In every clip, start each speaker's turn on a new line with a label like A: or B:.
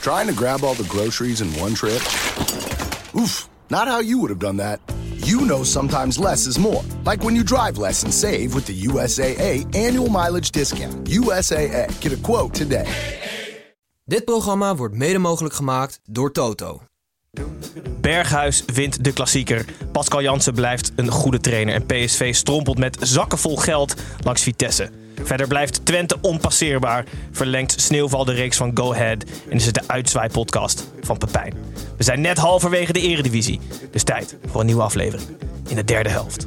A: Trying to grab all the groceries in one trip? Oof, not how you would have done that. You know sometimes less is more. Like when you drive less and save with the USAA annual mileage discount. USAA, get a quote today.
B: Dit programma wordt mede mogelijk gemaakt door Toto.
C: Berghuis wint de klassieker. Pascal Jansen blijft een goede trainer. En PSV strompelt met zakken vol geld langs Vitesse. Verder blijft Twente onpasseerbaar. Verlengt Sneeuwval de reeks van Go Ahead. En is het de uitzwaai-podcast van Pepijn. We zijn net halverwege de eredivisie. Dus tijd voor een nieuwe aflevering. In de derde helft.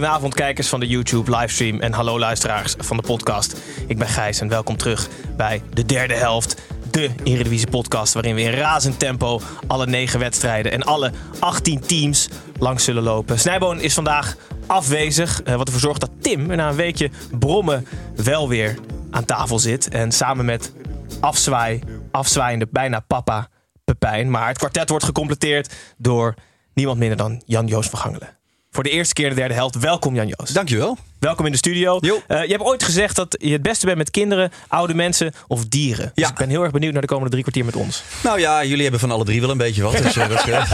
C: Goedenavond kijkers van de YouTube livestream en hallo luisteraars van de podcast. Ik ben Gijs en welkom terug bij de derde helft. De Eredivisie podcast waarin we in razend tempo alle negen wedstrijden en alle 18 teams langs zullen lopen. Snijboon is vandaag afwezig, eh, wat ervoor zorgt dat Tim na een weekje brommen wel weer aan tafel zit. En samen met afzwaai, afzwaaiende bijna papa Pepijn. Maar het kwartet wordt gecompleteerd door niemand minder dan Jan-Joos van Gangelen. Voor de eerste keer in de derde helft. Welkom Jan-Joos.
D: Dankjewel.
C: Welkom in de studio. Eh, je hebt ooit gezegd dat je het beste bent met kinderen, oude mensen of dieren. Dus
D: Ja.
C: ik ben heel erg benieuwd naar de komende drie kwartier met ons.
D: Nou ja, jullie hebben van alle drie wel een beetje wat. Dus, dat eh,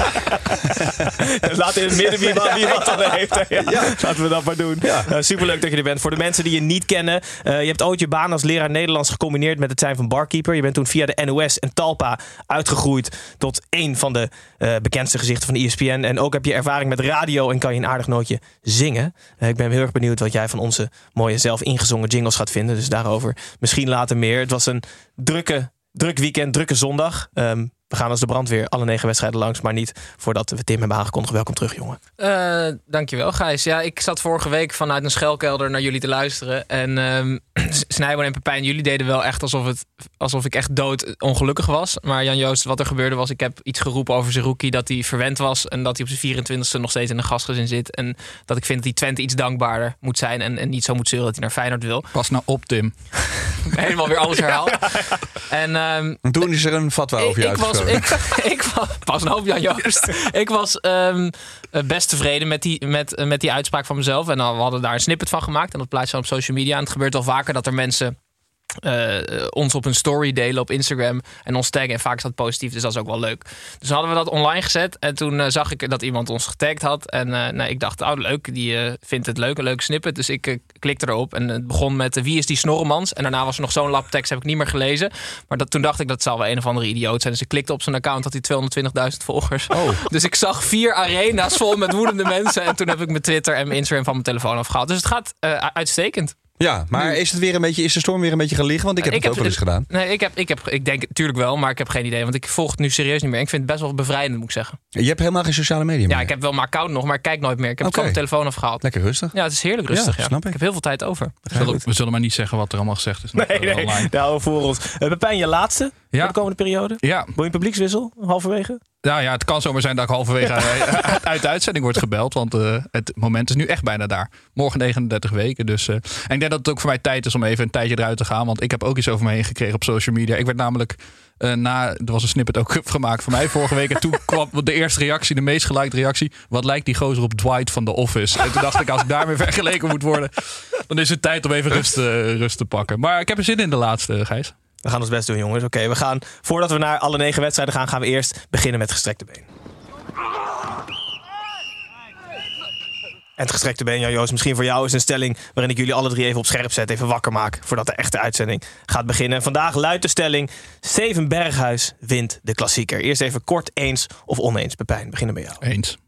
C: Laat in het midden wie wat, wie wat dan heeft. hè. Ja.
D: Ja.
C: Laten we dat maar doen.
D: Ja.
C: Superleuk dat je er bent. Voor de mensen die je niet kennen. je hebt ooit je baan als leraar Nederlands gecombineerd met het zijn van barkeeper. Je bent toen via de NOS en Talpa uitgegroeid tot één van de bekendste gezichten van ESPN. En ook heb je ervaring met radio en kan je een aardig nootje zingen. Ik ben heel erg benieuwd wat jij van onze mooie zelf ingezongen jingles gaat vinden. Dus daarover misschien later meer. Het was een drukke, druk weekend, drukke zondag. Ehm, we gaan als de brandweer alle negen wedstrijden langs, maar niet voordat we Tim hebben aangekondigd. Welkom terug, jongen.
E: Eh, dankjewel, Gijs. Ja, ik zat vorige week vanuit een schelkelder naar jullie te luisteren. En ehm Snijboon en Pepijn, jullie deden wel echt alsof, het, alsof ik echt dood ongelukkig was. Maar Jan-Joost, wat er gebeurde was, ik heb iets geroepen over Zerouki... dat hij verwend was en dat hij op zijn 24e nog steeds in een gastgezin zit. En dat ik vind dat die Twente iets dankbaarder moet zijn... en, en niet zo moet zeuren dat hij naar Feyenoord wil.
F: Pas nou op, Tim.
E: Helemaal weer alles herhaald. En ehm,
D: en toen is er een fatwa over
E: ik was, ik, ik was, pas nou op, Jan Joost. ik was ehm, eh, best tevreden met die, met, eh, met die uitspraak van mezelf. En dan, we hadden daar een snippet van gemaakt. En dat plaatst dan op social media. En het gebeurt wel vaker dat er mensen eh, ons op een story delen op Instagram en ons taggen. En vaak is dat positief, dus dat is ook wel leuk. Dus hadden we dat online gezet. En toen eh, zag ik dat iemand ons getagd had. En nou, ik dacht, oh leuk, die vindt het leuk, een leuk snippet. Dus ik klikte erop. En het begon met, wie is die Snorremans? En daarna was er nog zo'n lap tekst, heb ik niet meer gelezen. Maar dat, toen dacht ik, dat zal wel een of andere idioot zijn. Dus ik klikte op zijn account, had hij 220.000 volgers. Dus ik zag vier arena's vol met woedende mensen. En toen heb ik mijn Twitter en mijn Instagram van mijn telefoon afgehaald. Dus het gaat uitstekend.
D: Ja, maar is, het weer een beetje, is de storm weer een beetje gaan liggen? Want ik heb het ook wel eens gedaan.
E: Nee, ik, heb, ik, heb, ik denk natuurlijk wel, maar ik heb geen idee. Want ik volg het nu serieus niet meer. Ik vind het best wel bevrijdend, moet ik zeggen.
D: Je hebt helemaal geen sociale media
E: Ja,
D: meer.
E: ik heb wel mijn account nog, maar ik kijk nooit meer. Ik heb het van mijn telefoon afgehaald.
D: Lekker rustig.
E: Ja, het is heerlijk rustig.
D: Ja,
E: Ja,
D: snap ik.
E: heb heel veel tijd over.
F: We zullen, we zullen maar niet zeggen wat er allemaal gezegd is.
C: Nee, nee,
F: online.
C: we voor ons. Uh, Pepijn, je laatste
F: Ja.
C: voor de komende periode?
F: Ja,
C: Wil je een publiekswissel halverwege?
F: Nou ja, het kan zomaar zijn dat ik halverwege uit- de uitzending word gebeld. Want eh, het moment is nu echt bijna daar. Morgen 39 weken. Dus, eh, en ik denk dat het ook voor mij tijd is om even een tijdje eruit te gaan. Want ik heb ook iets over me heen gekregen op social media. Ik werd namelijk eh, na, er was een snippet ook gemaakt van mij vorige week. En toen kwam de eerste reactie, de meest gelikte reactie. Wat lijkt die gozer op Dwight van The Office? En toen dacht ik, als ik daarmee vergeleken moet worden, dan is het tijd om even rust, rust te pakken. Maar ik heb er zin in de laatste, Gijs.
C: We gaan ons best doen, jongens. Oké, we gaan, voordat we naar alle negen wedstrijden gaan, gaan we eerst beginnen met gestrekte been. En het gestrekte been, Jan Joost, misschien voor jou is een stelling waarin ik jullie alle drie even op scherp zet, even wakker maak voordat de echte uitzending gaat beginnen. Vandaag luidt de stelling: Steven Berghuis wint de klassieker. Eerst even kort eens of oneens. Pepijn, beginnen bij jou.
F: Eens.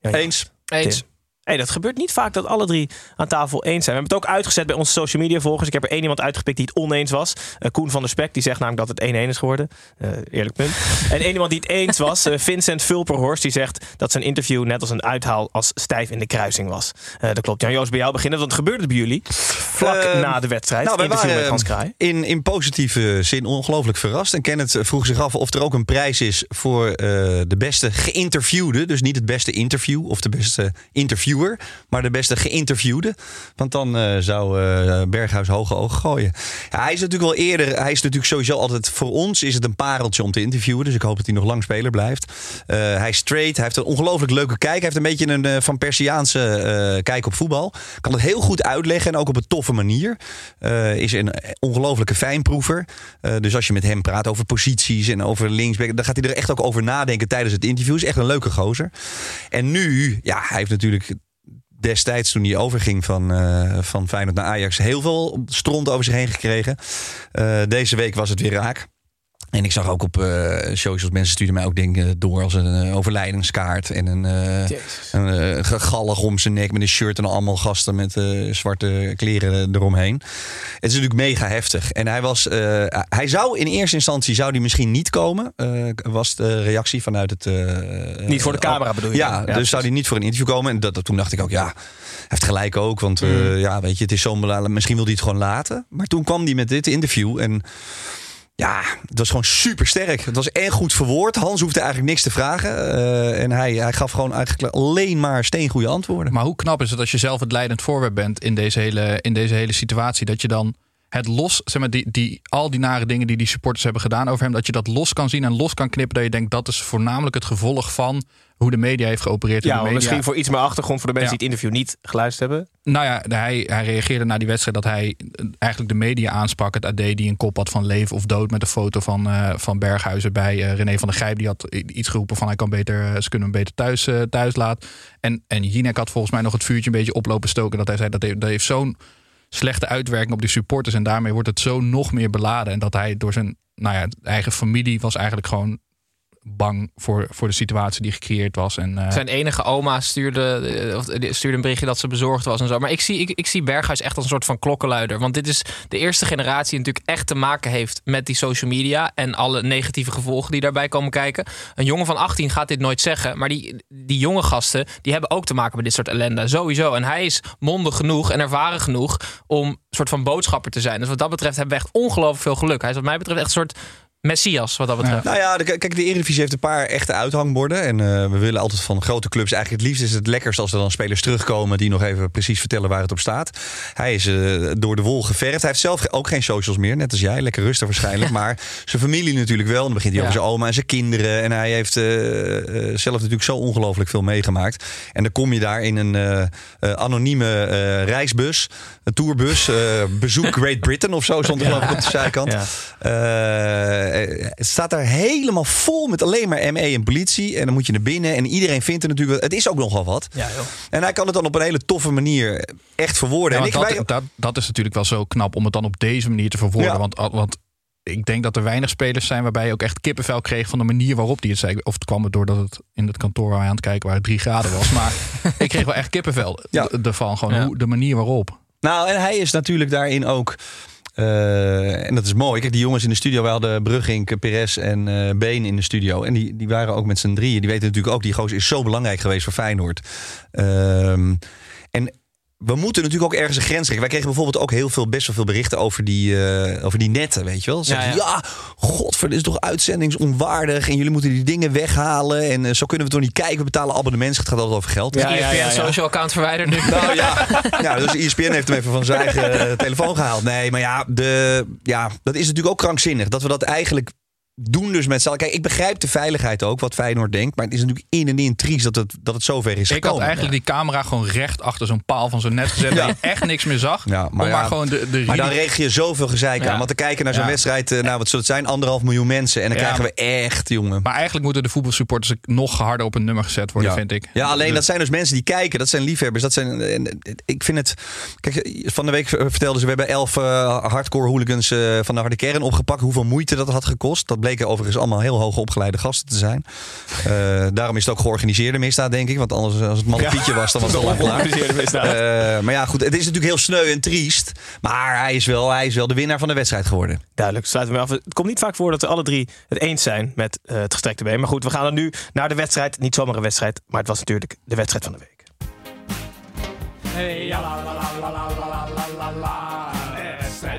D: Eens.
E: Eens.
C: Hey, dat gebeurt niet vaak dat alle drie aan tafel eens zijn. We hebben het ook uitgezet bij onze social media volgers. Ik heb er één iemand uitgepikt die het oneens was. Eh, Koen van der Spek, die zegt namelijk dat het 1-1 is geworden. Eh, eerlijk punt. en één iemand die het eens was, eh, Vincent Vulperhorst, die zegt dat zijn interview net als een uithaal als stijf in de kruising was. Eh, dat klopt. Jan-Joos, bij jou beginnen, want het gebeurde bij jullie vlak
D: Eh,
C: na de wedstrijd.
D: Nou, wij
C: interview
D: waren
C: met Hans Kraai.
D: in, in positieve zin ongelooflijk verrast. En Kenneth vroeg zich af of er ook een prijs is voor eh, de beste geïnterviewde. Dus niet het beste interview of de beste maar de beste geïnterviewde. Want dan eh, zou eh, Berghuis hoge ogen gooien. Hij is natuurlijk wel eerder, hij is natuurlijk sowieso altijd voor ons is het een pareltje om te interviewen. Dus ik hoop dat hij nog lang speler blijft. Eh, hij is straight, hij heeft een ongelooflijk leuke kijk. Hij heeft een beetje een van Persiaanse kijk op voetbal. Kan het heel goed uitleggen en ook op een toffe manier. Is een ongelofelijke fijnproever. Dus als je met hem praat over posities en over linksback, dan gaat hij er echt ook over nadenken tijdens het interview. Is echt een leuke gozer. En nu, ja, hij heeft natuurlijk destijds toen hij overging van, eh, van Feyenoord naar Ajax heel veel stront over zich heen gekregen. Eh, deze week was het weer raak. En ik zag ook op eh socials, mensen stuurden mij ook dingen door als een eh, overlijdenskaart. En een, eh een gegallig om zijn nek met een shirt en allemaal gasten met zwarte kleren eromheen. Het is natuurlijk mega heftig. En hij was, hij zou in eerste instantie zou die misschien niet komen. was de reactie vanuit het.
C: Niet voor de camera bedoel je?
D: Ja, dus zou hij niet voor een interview komen. En dat, dat- toen dacht ik ook, ja, hij heeft gelijk ook. Want
C: Mm.
D: ja, weet je, het is zo belangrijk. Misschien wil hij het gewoon laten. Maar toen kwam hij met dit interview en. Ja, het was gewoon super sterk. Het was en goed verwoord. Hans hoefde eigenlijk niks te vragen. Eh, en hij, hij gaf gewoon eigenlijk alleen maar steengoede antwoorden.
F: Maar hoe knap is het als je zelf het leidend voorwerp bent in deze hele, in deze hele situatie? Dat je dan het los, zeg maar, die, die, al die nare dingen die die supporters hebben gedaan over hem, dat je dat los kan zien en los kan knippen. Dat je denkt dat is voornamelijk het gevolg van hoe de media heeft geopereerd.
C: Ja,
F: media,
C: misschien voor iets meer achtergrond voor de mensen
F: Ja.
C: die het interview niet geluisterd hebben.
F: Nou ja, hij, hij reageerde na die wedstrijd dat hij eh, eigenlijk de media aansprak. Het AD die een kop had van leven of dood met een foto van, eh, van Berghuizen bij eh, René van der Gijp. Die had iets geroepen van hij kan beter, ze kunnen hem beter thuis, thuis laten. En, en Jinek had volgens mij nog het vuurtje een beetje oplopen stoken. Dat hij zei dat heeft, dat heeft zo'n slechte uitwerking op die supporters. En daarmee wordt het zo nog meer beladen. En dat hij door zijn nou ja, eigen familie was eigenlijk gewoon bang voor, voor de situatie die gecreëerd was. En, eh,
E: Zijn enige oma stuurde, eh, eh, stuurde een berichtje dat ze bezorgd was en zo. Maar ik zie, ik, ik zie Berghuis echt als een soort van klokkenluider. Want dit is de eerste generatie die natuurlijk echt te maken heeft met die social media. En alle negatieve gevolgen die daarbij komen kijken. Een jongen van 18 gaat dit nooit zeggen. Maar die, die jonge gasten, die hebben ook te maken met dit soort ellende. Sowieso. En hij is mondig genoeg en ervaren genoeg om een soort van boodschapper te zijn. Dus wat dat betreft hebben we echt ongelooflijk veel geluk. Hij is wat mij betreft echt een soort messias wat dat betreft.
D: Nou ja, de- kijk, de Eredivisie heeft een paar echte uithangborden. En eh, we willen altijd van grote clubs. Eigenlijk het liefst is het lekkerst als er dan spelers terugkomen... die nog even precies vertellen waar het op staat. Hij is eh, door de wol geverfd. Hij heeft zelf ook geen socials meer, net als jij. Lekker rustig waarschijnlijk. maar zijn familie natuurlijk wel. Dan begint hij
E: Ja.
D: over zijn oma en zijn kinderen. En hij heeft eh, zelf natuurlijk zo ongelooflijk veel meegemaakt. En dan kom je daar in een anonieme reisbus. Een tourbus. bezoek Great Britain of zo stond er geloof ik op de zijkant.
C: Ja.
D: Eh, het staat daar helemaal vol met alleen maar ME en politie. En dan moet je naar binnen. En iedereen vindt er natuurlijk... Het is ook nogal wat.
C: Ja, joh.
D: En hij kan het dan op een hele toffe manier echt verwoorden.
F: Ja,
D: en ik,
F: dat,
D: wij-
F: dat, dat is natuurlijk wel zo knap om het dan op deze manier te verwoorden.
D: Ja.
F: Want, want ik denk dat er weinig spelers zijn waarbij je ook echt kippenvel kreeg van de manier waarop die het zei. Of het kwam het doordat het in het kantoor waar we aan het kijken waren drie graden was. Maar ik kreeg wel echt kippenvel
D: Ja.
F: ervan. Gewoon
E: Ja.
F: hoe, de manier waarop.
D: Nou, en hij is natuurlijk daarin ook... eh, en dat is mooi. Kijk, die jongens in de studio, we hadden Brugink, Perez en eh Been in de studio. En die, die waren ook met z'n drieën. Die weten natuurlijk ook, die gozer is zo belangrijk geweest voor Feyenoord. Ehm, en we moeten natuurlijk ook ergens een grens trekken. Wij kregen bijvoorbeeld ook heel veel, best wel veel berichten over die, eh, over die netten, weet je wel. Ze
E: Ja,
D: zeggen, ja, godver, dit is toch uitzendingsonwaardig. En jullie moeten die dingen weghalen. En eh, zo kunnen we toch niet kijken. We betalen abonnementen. Het gaat altijd over geld.
C: Ja, ja, ja, ja.
E: social account verwijderd nu.
D: Nou ja, ja dus ESPN heeft hem even van zijn eigen eh, telefoon gehaald. Nee, maar ja, de, ja, dat is natuurlijk ook krankzinnig. Dat we dat eigenlijk doen dus met z'n allen. Kijk, ik begrijp de veiligheid ook, wat Feyenoord denkt. Maar het is natuurlijk in en in triest dat het, dat het zover is
F: Ik
D: gekomen.
F: had eigenlijk die camera gewoon recht achter zo'n paal van zo'n net gezet. Dat je echt niks meer zag.
D: Ja, maar,
F: gewoon de, de
D: maar dan reg je zoveel gezeik aan. Want te kijken naar zo'n wedstrijd, eh, nou wat zal het zijn? Anderhalf miljoen mensen. En dan krijgen we echt, jongen.
F: Maar eigenlijk moeten de voetbalsupporters nog harder op een nummer gezet worden, vind ik.
D: Ja, alleen
F: Dus-
D: dat zijn dus mensen die kijken. Dat zijn liefhebbers. Dat zijn, en ik vind het... Kijk, van de week vertelden ze... We hebben elf eh, hardcore hooligans eh, van de harde kern opgepakt. Hoeveel moeite dat had gekost. Dat bleken overigens allemaal heel hoog opgeleide gasten te zijn. Eh, daarom is het ook georganiseerde misdaad, denk ik. Want anders, als het man
C: Ja.
D: Pietje was, dan was het al lang klaar.
C: Georganiseerde misdaad.
D: Eh, maar ja, goed. Het is natuurlijk heel sneu en triest. Maar hij is wel, hij is wel de winnaar van de wedstrijd geworden.
C: Duidelijk, sluiten we af. Het komt niet vaak voor dat we alle drie het eens zijn met eh, het gestrekte been. Maar goed, we gaan dan nu naar de wedstrijd. Niet zomaar een wedstrijd, maar het was natuurlijk de wedstrijd van de week.
G: Hey, ja, la, la, la,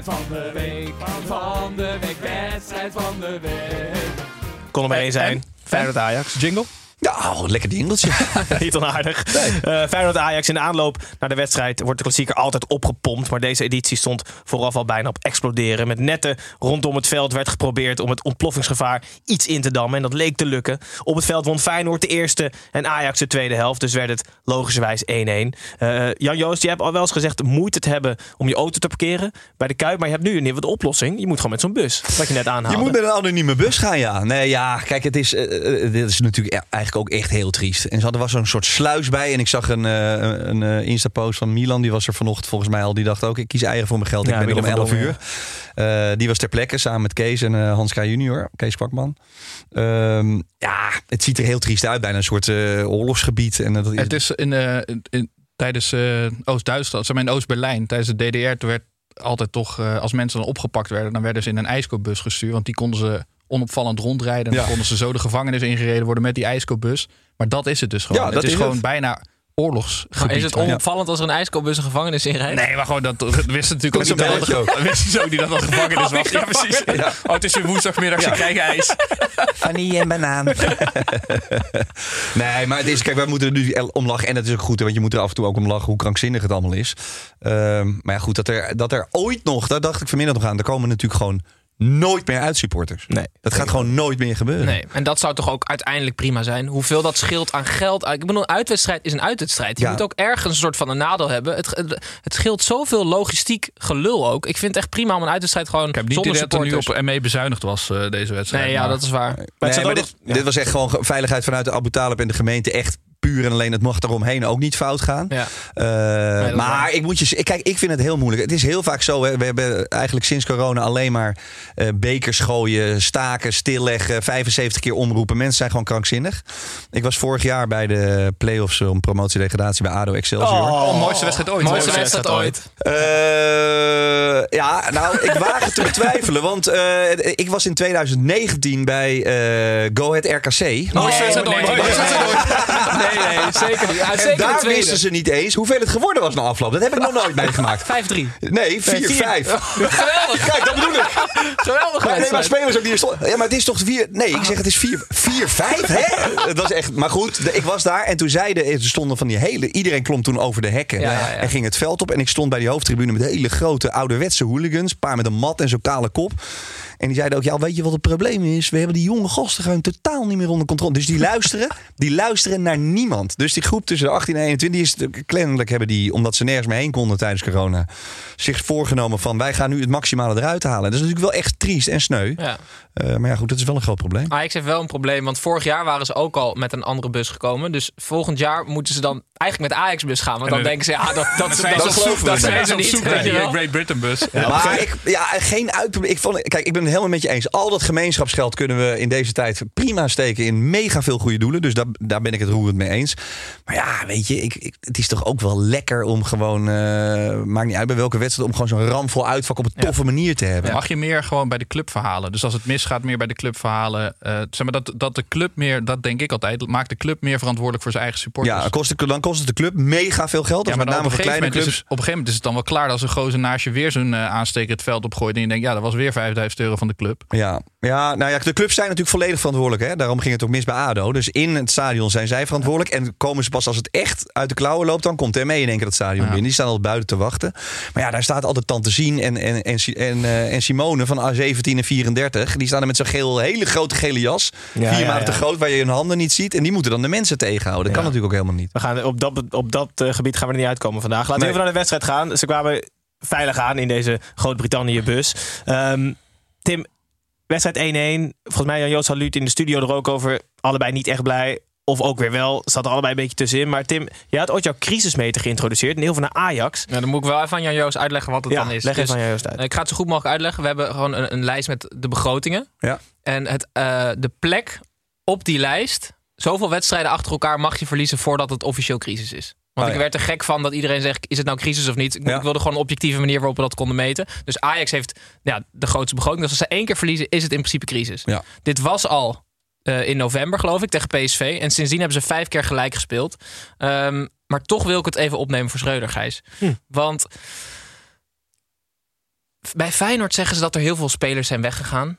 G: van de week, van de week, wedstrijd van de week.
C: Kon er maar één zijn.
F: en?
C: Feyenoord Ajax.
F: Jingle?
D: Ja, oh, lekker dingeltje.
C: Niet onaardig. Eh Feyenoord Ajax in de aanloop naar de wedstrijd wordt de klassieker altijd opgepompt. Maar deze editie stond vooraf al bijna op exploderen. Met netten rondom het veld werd geprobeerd om het ontploffingsgevaar iets in te dammen. En dat leek te lukken. Op het veld won Feyenoord de eerste en Ajax de tweede helft. Dus werd het logischerwijs 1-1. Eh, Jan Joost, je hebt al wel eens gezegd moeite te hebben om je auto te parkeren bij de Kuip. Maar je hebt nu een nieuwe oplossing. Je moet gewoon met zo'n bus, wat je net aanhaalde.
D: Je moet met een anonieme bus gaan, ja. Nee, ja, kijk, het is, eh, eh, dit is natuurlijk e- eigenlijk ook echt heel triest. En ze hadden was zo'n soort sluis bij. En ik zag een, eh, een eh, Insta-post van Milan. Die was er vanochtend volgens mij al. Die dacht ook, ik kies eieren voor mijn geld.
C: Ja,
D: ik ben er om
C: Milan van
D: 11 uur. Eh, die was ter plekke samen met Kees en Hans K. junior. Kees Kwakman. Ehm, ja, het ziet er heel triest uit. Bijna een soort oorlogsgebied. En dat is,
F: Het is in, in- tijdens Oost-Duitsland, zeg maar in Oost-Berlijn, tijdens de DDR, toen werd altijd toch, als mensen dan opgepakt werden, dan werden ze in een ijskoopbus gestuurd. Want die konden ze onopvallend rondrijden. En
D: Ja.
F: dan konden ze zo de gevangenis ingereden worden met die ijskoopbus. Maar dat is het dus gewoon.
D: Ja,
F: het
D: dat
F: is,
D: is
F: gewoon
D: het.
F: bijna oorlogsgebied.
E: Maar is het
F: Ja.
E: onopvallend als er een ijskoopbus een gevangenis inrijdt?
F: Nee, maar gewoon dat, dat wisten natuurlijk ook niet dat, wisten ze ook niet dat dat gevangenis was. Ja, precies. Oh, het is weer woensdagmiddag, ze krijgen ijs.
D: Vanille en banaan. nee, maar het is, kijk, wij moeten er nu om lachen. En dat is ook goed, want je moet er af en toe ook om lachen hoe krankzinnig het allemaal is. Ehm, maar ja, goed, dat er, dat er ooit nog, daar dacht ik vanmiddag nog aan, er komen natuurlijk gewoon nooit meer uitsupporters.
C: Nee.
D: Dat gaat gewoon nooit meer gebeuren.
E: Nee, en dat zou toch ook uiteindelijk prima zijn. Hoeveel dat scheelt aan geld. Ik bedoel, een uitwedstrijd is een uitwedstrijd. Je
D: Ja.
E: moet ook ergens een soort van een nadeel hebben. Het, het, het scheelt zoveel logistiek gelul ook. Ik vind het echt prima om een uitwedstrijd gewoon
F: Ik heb niet
E: zonder
F: dat er nu
E: supporters.
F: op ME bezuinigd was, eh, deze wedstrijd.
E: Nee, ja,
F: maar-
E: dat is waar.
C: Maar
D: Nee, dit, dit was echt gewoon veiligheid vanuit de Abu Talib en de gemeente. Echt puur en alleen. Het mag daaromheen ook niet fout gaan.
E: Ja.
D: Eh, maar ik moet je kijk, ik vind het heel moeilijk. Het is heel vaak zo. Hè, we hebben eigenlijk sinds corona alleen maar eh, bekers gooien, staken, stilleggen, 75 keer omroepen. Mensen zijn gewoon krankzinnig. Ik was vorig jaar bij de play-offs om promotie-degradatie bij ADO Excelsior.
F: Oh, mooiste wedstrijd ooit.
E: Mooiste wedstrijd ooit.
D: Eh, ja, nou, ik waag het te betwijfelen. Want eh, ik was in 2019 bij eh Go Ahead RKC.
E: Mooiste wedstrijd
F: nee,
E: ooit.
F: nee,
E: zeker niet. Ja,
D: En
E: zeker
D: daar wisten ze niet eens hoeveel het geworden was na afloop. Dat heb ik nog nooit meegemaakt.
E: 5-3.
D: Nee, 4-5.
E: Geweldig.
D: Kijk, dat bedoel ik.
E: Geweldig.
D: Maar, nee, maar spelers ook die stonden. Ja, maar het is toch 4. Nee, ik zeg het is 4. 4-5, hè? Het was echt. Maar goed, ik was daar en toen zeiden. Er stonden van die hele. Iedereen klom toen over de hekken.
E: Ja, ja, ja.
D: En ging het veld op. En ik stond bij die hoofdtribune met hele grote ouderwetse hooligans. Een paar met een mat en zo'n kale kop. En die zeiden ook, ja, weet je wat het probleem is? We hebben die jonge gasten gewoon totaal niet meer onder controle. Dus die luisteren, die luisteren naar niemand. Dus die groep tussen de 18 en 21 die is kennelijk hebben die, omdat ze nergens meer heen konden tijdens corona, zich voorgenomen van wij gaan nu het maximale eruit halen. Dat is natuurlijk wel echt triest en sneu.
E: Ja.
D: Eh, maar ja, goed, dat is wel een groot probleem.
E: Ajax heeft wel een probleem, want vorig jaar waren ze ook al met een andere bus gekomen. Dus volgend jaar moeten ze dan eigenlijk met Ajax-bus gaan. Want dan
F: En,
E: denken ze, ja, dat, dat,
F: zijn
E: dat,
F: zoek
E: dat,
F: naar-
E: zijn ze niet.
F: Great Britain bus.
D: maar ik, ja, geen uitprobleem. Ik, vond, kijk, ik ben helemaal met je eens. Al dat gemeenschapsgeld kunnen we in deze tijd prima steken in mega veel goede doelen. Dus daar, daar ben ik het roerend mee eens. Maar ja, weet je, ik, ik, het is toch ook wel lekker om gewoon, eh, maakt niet uit bij welke wedstrijd, om gewoon zo'n ramvol uitvak op een toffe manier te hebben.
F: Mag je meer gewoon bij de club verhalen? Dus als het misgaat, meer bij de club verhalen. Eh, zeg maar dat, dat de club meer, dat denk ik altijd, maakt de club meer verantwoordelijk voor zijn eigen supporters.
D: Ja, dan kost, het, dan kost het de club mega veel geld.
F: Ja, maar
D: met name
F: op,
D: voor
F: een gegeven
D: kleine
F: moment is
D: clubs.
F: het, op een gegeven moment is het dan wel klaar als een gozer naast je weer zo'n eh, aansteker het veld opgooit. En je denkt, ja, dat was weer 5000 euro van de club.
D: Ja. ja, nou ja, de clubs zijn natuurlijk volledig verantwoordelijk. Hè? Daarom ging het ook mis bij ADO. Dus in het stadion zijn zij verantwoordelijk. En komen ze pas als het echt uit de klauwen loopt, dan komt mee in één keer het stadion binnen. Die staan al buiten te wachten. Maar ja, daar staat altijd Tante Zien en, en, en, en, uh, en Simone van A17 en 34. Die staan er met zo'n geel, hele grote gele jas.
C: Ja,
D: vier
C: ja,
D: maanden te groot, waar je hun handen niet ziet. En die moeten dan de mensen tegenhouden. Dat kan natuurlijk ook helemaal niet.
C: We gaan op dat, op dat eh, gebied gaan we er niet uitkomen vandaag. Laten we
D: Nee.
C: even naar de wedstrijd gaan. Ze kwamen veilig aan in deze Groot-Brittannië-bus. Ehm, Tim, wedstrijd 1-1. Volgens mij Jan-Joos had Luut in de studio er ook over. Allebei niet echt blij. Of ook weer wel. Zat er allebei een beetje tussenin. Maar Tim, jij had ooit jouw crisismeter geïntroduceerd. Een heel van naar Ajax.
E: Ja, dan moet ik wel even aan Jan Joos uitleggen wat het
C: Ja,
E: dan is.
C: leg even
E: Dus,
C: aan Jan-Joost uit.
E: eh, Ik ga het zo goed mogelijk uitleggen. We hebben gewoon een, een lijst met de begrotingen.
D: Ja.
E: En het, eh, de plek op die lijst, zoveel wedstrijden achter elkaar mag je verliezen voordat het officieel crisis is. Want
D: Oh,
E: ik werd er gek van dat iedereen zegt: is het nou crisis of niet? Ik, wilde gewoon een objectieve manier waarop we dat konden meten. Dus Ajax heeft ja, de grootste begroting. Dus als ze één keer verliezen, is het in principe crisis. Dit was al eh, in november, geloof ik, tegen PSV. En sindsdien hebben ze vijf keer gelijk gespeeld. Ehm, maar toch wil ik het even opnemen voor Schreuder, Gijs. Want bij Feyenoord zeggen ze dat er heel veel spelers zijn weggegaan.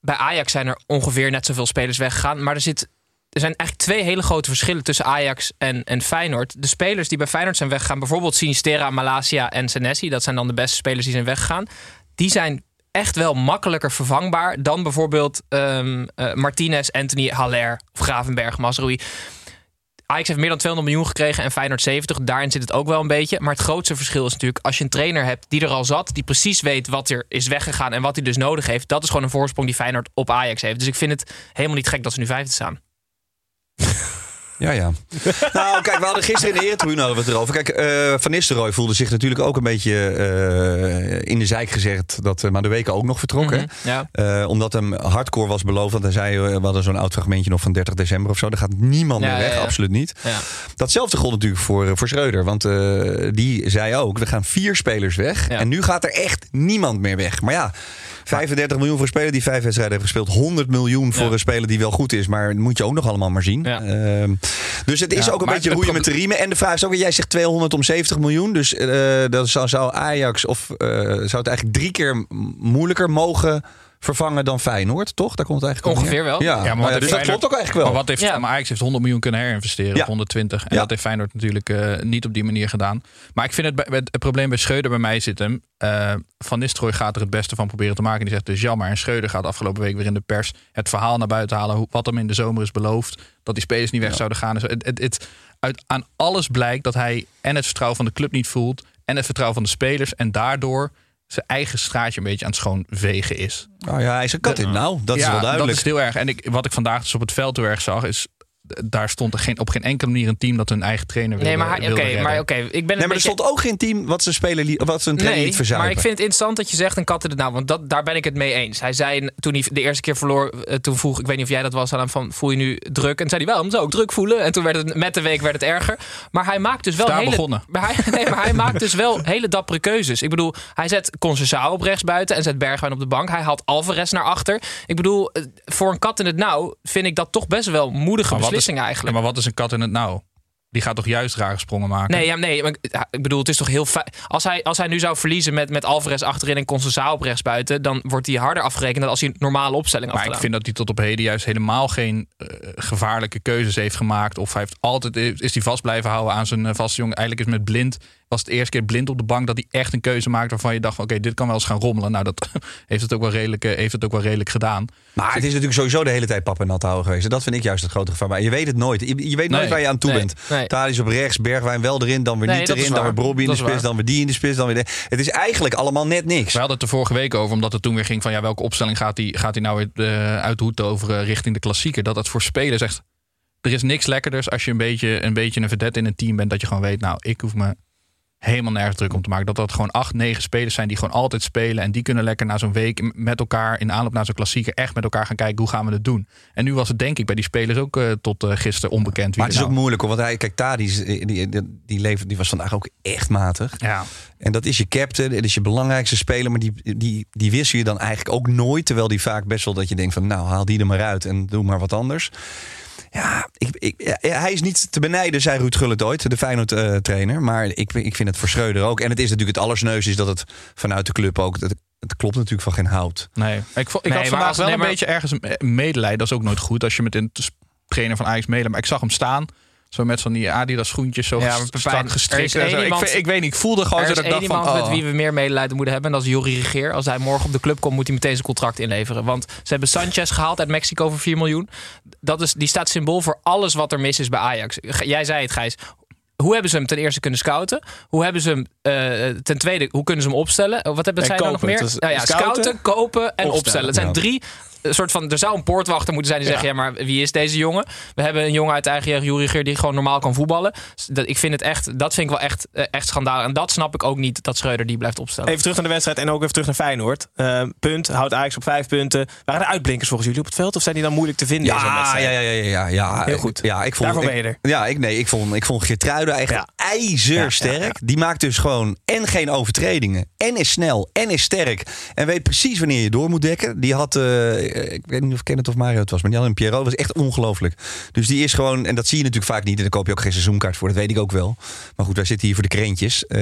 E: Bij Ajax zijn er ongeveer net zoveel spelers weggegaan. Maar er, zit, er zijn eigenlijk twee hele grote verschillen tussen Ajax en, en Feyenoord. De spelers die bij Feyenoord zijn weggegaan, bijvoorbeeld Sinistera, Malasia en Senesi, dat zijn dan de beste spelers die zijn weggegaan. Die zijn echt wel makkelijker vervangbaar dan bijvoorbeeld ehm, eh, Martinez, Anthony, Haller of Gravenberg, Mazraoui. Ajax heeft meer dan 200 miljoen gekregen en Feyenoord 70. Daarin zit het ook wel een beetje. Maar het grootste verschil is natuurlijk... als je een trainer hebt die er al zat... die precies weet wat er is weggegaan en wat hij dus nodig heeft... dat is gewoon een voorsprong die Feyenoord op Ajax heeft. Dus ik vind het helemaal niet gek dat ze nu vijfde staan.
D: Ja, ja. nou, kijk, we hadden gisteren in de Eretribune hadden we het erover. Kijk, eh, Van Nistelrooy voelde zich natuurlijk ook een beetje eh, in de zijk gezegd... dat uh, Madueke ook nog vertrok. hè?
E: Mhm, ja.
D: Eh, omdat hem hardcore was beloofd. Want hij zei, eh, we hadden zo'n oud fragmentje nog van 30 december of zo. Daar gaat niemand
E: Ja,
D: meer weg,
E: ja, ja.
D: absoluut niet.
E: Ja.
D: Datzelfde gold natuurlijk voor, eh, voor Schreuder. Want eh, die zei ook, we gaan vier spelers weg.
E: Ja.
D: En nu gaat er echt niemand meer weg. Maar ja, 35 miljoen voor een speler die vijf wedstrijden heeft gespeeld. 100 miljoen voor
E: Ja.
D: een speler die wel goed is. Maar dat moet je ook nog allemaal maar zien.
E: Ja.
D: Ehm, dus het is
F: Ja,
D: ook een beetje roeien met de riemen. En de vraag is ook, jij zegt 200 om 70 miljoen. Dus eh, dat zou, zou Ajax of eh, zou het eigenlijk drie keer moeilijker mogen vervangen dan Feyenoord, toch? Daar komt het eigenlijk op
E: Ongeveer wel.
D: Ja,
F: Ja, maar
D: ja, dus dat klopt ook eigenlijk wel.
F: Maar wat heeft
E: Ja.
F: maar Ajax heeft 100 miljoen kunnen herinvesteren,
D: Ja.
F: of 120. En
D: Ja.
F: dat heeft Feyenoord natuurlijk eh, niet op die manier gedaan. Maar ik vind het, bij- het, het probleem bij Schreuder bij mij zit hem. eh, Van Nistelrooy gaat er het beste van proberen te maken. Die zegt dus jammer. En Schreuder gaat afgelopen week weer in de pers het verhaal naar buiten halen. Hoe, wat hem in de zomer is beloofd. Dat die spelers niet weg zouden gaan. Dus het, het, het, uit, aan alles blijkt dat hij en het vertrouwen van de club niet voelt. En het vertrouwen van de spelers. En daardoor zijn eigen straatje een beetje aan het schoonvegen is.
D: Nou ja, hij is een kat in. Nou, dat is wel duidelijk.
F: Dat is heel erg. En ik, wat ik vandaag dus op het veld heel erg zag, is. Daar stond er geen, op geen enkele manier een team dat hun eigen trainer wilde,
E: Nee, maar, oké,
F: redden.
E: maar oké, ik ben
D: Nee,
E: een
D: maar er stond ook geen team wat zijn speler li- wat zijn trainer
E: Nee,
D: niet verzuipen.
E: maar ik vind het interessant dat je zegt een kat in het nauw. Want dat, daar ben ik het mee eens. Hij zei toen hij de eerste keer verloor, eh, toen vroeg ik weet niet of jij dat was aan hem van voel je nu druk? En toen zei hij wel, moet ook druk voelen. En toen werd het met de week werd het erger. Maar hij maakt dus wel
F: Daar
E: hele,
F: begonnen.
E: Maar hij, nee, maar hij maakt dus wel hele dappere keuzes. Ik bedoel, hij zet Conceição op rechts buiten en zet Bergwijn op de bank. Hij haalt Alvarez naar achter. Ik bedoel, eh, voor een kat in het nauw vind ik dat toch best wel moedige
F: Maar
E: eigenlijk.
F: Ja, maar wat is een kat in het nauw? Die gaat toch juist rare sprongen maken?
E: Nee, ja, nee maar, ik bedoel, het is toch heel fijn. Als hij, als hij nu zou verliezen met, met Alvarez achterin en Conceição op rechts buiten, dan wordt hij harder afgerekend dan als hij een normale opstelling
F: Maar ik vind dat hij tot op heden juist helemaal geen eh, gevaarlijke keuzes heeft gemaakt. Of hij heeft altijd is hij vast blijven houden aan zijn eh, vaste jongen. Eigenlijk is met blind was het de eerste keer blind op de bank dat hij echt een keuze maakt waarvan je dacht van oké, dit kan wel eens gaan rommelen. Nou, dat heeft het ook wel redelijk, eh, heeft het ook wel redelijk gedaan.
D: Maar het is natuurlijk sowieso de hele tijd pap en nat houden geweest. En dat vind ik juist het grote gevaar. Maar je weet het nooit. Je, je weet nooit
F: Nee.
D: waar je aan toe
E: Nee.
D: bent.
E: Nee.
D: Thadis op rechts, Bergwijn wel erin, dan weer niet
E: dat is
D: erin. Dan weer in
E: Dat
D: de
E: is
D: spits, dan weer die in de spits. Dan weer de... Het is eigenlijk allemaal net niks.
F: We hadden het er vorige week over, omdat het toen weer ging van ja, welke opstelling gaat hij gaat nou weer eh, uit de hoed toveren richting de klassieker. Dat het voor spelers echt. Er is niks lekkerders als je een beetje, een beetje een vedette in een team bent. Dat je gewoon weet, nou, ik hoef me helemaal nergens druk om te maken. Dat dat gewoon acht, negen spelers zijn die gewoon altijd spelen. En die kunnen lekker na zo'n week met elkaar in aanloop naar zo'n klassieker echt met elkaar gaan kijken hoe gaan we het doen. En nu was het denk ik bij die spelers ook eh, tot eh, gisteren onbekend. Wie
D: Maar het is ook
F: nou-
D: moeilijk, hoor, want hij, kijk, Tadis, die, die, die, levert- die was vandaag ook echt matig.
F: Ja.
D: En dat is je captain, dat is je belangrijkste speler. Maar die, die, die wissel je dan eigenlijk ook nooit. Terwijl die vaak best wel dat je denkt van, nou, haal die er maar uit en doe maar wat anders. Ja, ik, ik, ja, hij is niet te benijden, zei Ruud Gullit ooit, de Feyenoord-trainer. maar ik, ik vind het voor Schreuder ook. En het is natuurlijk het allersneus is dat het vanuit de club ook... Dat, het klopt natuurlijk van geen hout.
F: Nee, ik, vo- ik
E: Nee,
F: had vandaag
E: als-
F: wel
E: nee,
F: een
E: maar-
F: beetje ergens een eh, medelijden. Dat is ook nooit goed als je met een trainer van Ajax medelijden. Maar ik zag hem staan. Zo met van die Adidas schoentjes zo
E: Ja,
F: strak
E: er is
F: gestrikt. Ik,
E: iemand-
F: vind- ik weet niet, ik voelde gewoon
E: Er
F: zo dat ik dacht van...
E: iemand met
F: oh.
E: wie we meer medelijden moeten hebben. En dat is Jori Regeer. Als hij morgen op de club komt, moet hij meteen zijn contract inleveren. Want ze hebben Sanchez gehaald uit Mexico voor 4 miljoen. Dat is, die staat symbool voor alles wat er mis is bij Ajax. Jij zei het, Gijs. Hoe hebben ze hem ten eerste kunnen scouten? Hoe hebben ze hem eh, ten tweede, hoe kunnen ze hem opstellen? Wat hebben
C: En
E: zij nou nog meer?
C: Het
E: Nou ja,
C: scouten,
E: scouten, kopen en
C: opstellen.
E: opstellen. Het zijn drie een soort van, er zou een poortwachter moeten zijn die zegt: ja, maar wie is deze jongen? We hebben een jongen uit eigen jeugd, Geer, die gewoon normaal kan voetballen. Dat, ik vind het echt, dat vind ik wel echt, eh, echt schandaal. En dat snap ik ook niet dat Schreuder die blijft opstellen.
C: Even terug naar de wedstrijd en ook even terug naar Feyenoord. Eh, punt, houdt Ajax op vijf punten. Waren er uitblinkers volgens jullie op het veld? Of zijn die dan moeilijk te vinden in zo'n
D: Ja,
C: wedstrijd?
D: ja, ja, ja, ja, ja.
C: Heel goed.
D: Ja, ik vond,
C: Daarvoor
D: ik-
C: ben je er.
D: Ja, ik, nee, ik vond, ik vond Geertruiden echt
C: Ja.
D: ijzersterk.
C: Ja, ja,
D: Die maakt dus gewoon en geen overtredingen. En is snel. En is sterk. En weet precies wanneer je door moet dekken. Die had, eh, ik weet niet of Kenneth of Mario het was, maar een Pierrot. Dat was echt ongelooflijk. Dus die is gewoon, en dat zie je natuurlijk vaak niet. En daar koop je ook geen seizoenkaart voor. Dat weet ik ook wel. Maar goed, wij zitten hier voor de krentjes. Eh,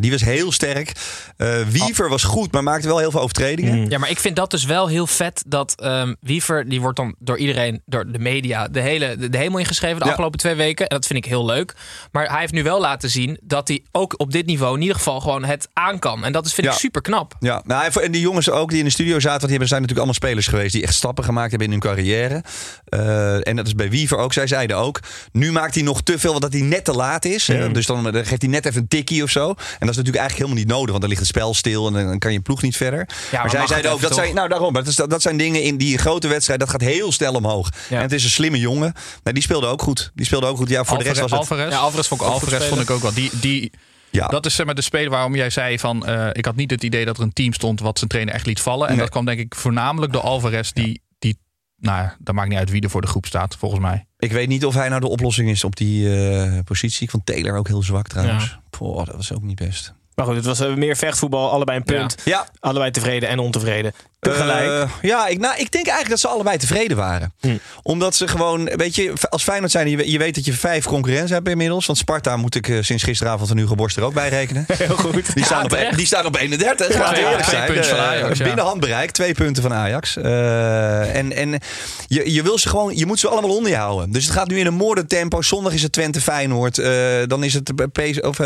D: die was heel sterk. Eh, Wiever was goed, maar maakte wel heel veel overtredingen.
E: Ja, maar ik vind dat dus wel heel vet dat ehm, Wiever, die wordt dan door iedereen, door de media, de hele de, de hemel ingeschreven de
D: Ja.
E: afgelopen twee weken. En dat vind ik heel leuk. Maar hij heeft nu wel laten zien dat hij ook op dit niveau in ieder geval gewoon het aan kan. En dat is, vind ik super knap.
D: Ja, nou, en die jongens ook die in de studio zaten, want die hebben, zijn natuurlijk allemaal spelers geweest die echt stappen gemaakt hebben in hun carrière. Eh, en dat is bij Wiever ook. Zij zeiden ook, nu maakt hij nog te veel, want dat hij net te laat is. hè. Dus dan, dan geeft hij net even een tikkie of zo. En dat is natuurlijk eigenlijk helemaal niet nodig, want dan ligt het spel stil en dan kan je ploeg niet verder. maar,
E: maar
D: zij zeiden ook, dat zijn, nou daarom, dat, is, dat zijn dingen in die grote wedstrijd, dat gaat heel snel omhoog.
E: Ja.
D: En het is een slimme jongen. Nou, die speelde ook goed. Die speelde ook goed. Ja, voor de rest was het...
F: Alvarez,
E: Ja, Alvarez vond ik
F: Alvarez vond ik ook wel. Die, die,
D: Ja.
F: Dat is zeg maar de speler waarom jij zei van... eh, ik had niet het idee dat er een team stond wat zijn trainer echt liet vallen. En
D: Nee.
F: dat kwam denk ik voornamelijk door Alvarez. Die, die, nou ja, dat maakt niet uit wie er voor de groep staat, volgens mij.
D: Ik weet niet of hij nou de oplossing is op die eh, positie. Ik vond Taylor ook heel zwak trouwens. Poh, dat was ook niet best.
C: Maar goed, het was eh, meer vechtvoetbal. Allebei een punt.
D: Ja,
C: Allebei tevreden en ontevreden. Tegelijk.
D: Eh, ja, ik, nou, ik denk eigenlijk dat ze allebei tevreden waren.
C: Hm.
D: Omdat ze gewoon, weet je, als Feyenoord zijn, je, je weet dat je vijf concurrenten hebt inmiddels. Want Sparta moet ik eh, sinds gisteravond van Hugo Borst er ook bij rekenen.
C: Heel goed.
D: Die, staan, op,
E: terecht.
D: die staan op 31.
F: Ja,
D: Laten we
F: twee-
D: eerlijk
F: twee
D: zijn.
F: puntjes van Ajax, ja.
D: Binnen handbereik, twee punten van Ajax. Eh, en en je, je, wil ze gewoon, je moet ze allemaal onder je houden. Dus het gaat nu in een moordentempo. Zondag is het Twente Feyenoord. Eh, dan is het PS, of,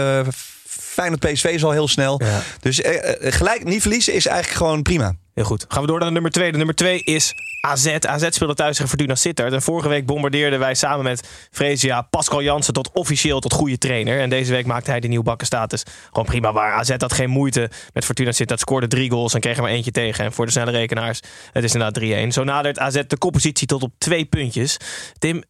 D: Feyenoord PSV is al heel snel.
C: Ja.
D: Dus eh, eh, gelijk niet verliezen is eigenlijk gewoon prima.
C: Heel goed. Gaan we door naar de nummer 2. De nummer 2 is AZ. AZ speelde thuis tegen Fortuna Sittard. En vorige week bombardeerden wij samen met Fresia Pascal Jansen tot officieel tot goede trainer. En deze week maakte hij de nieuwbakken status gewoon prima waar. AZ had geen moeite met Fortuna Sittard. Scoorde drie goals en kreeg er maar eentje tegen. En voor de snelle rekenaars, het is inderdaad 3-1. Zo nadert AZ de koppositie tot op twee puntjes. Tim,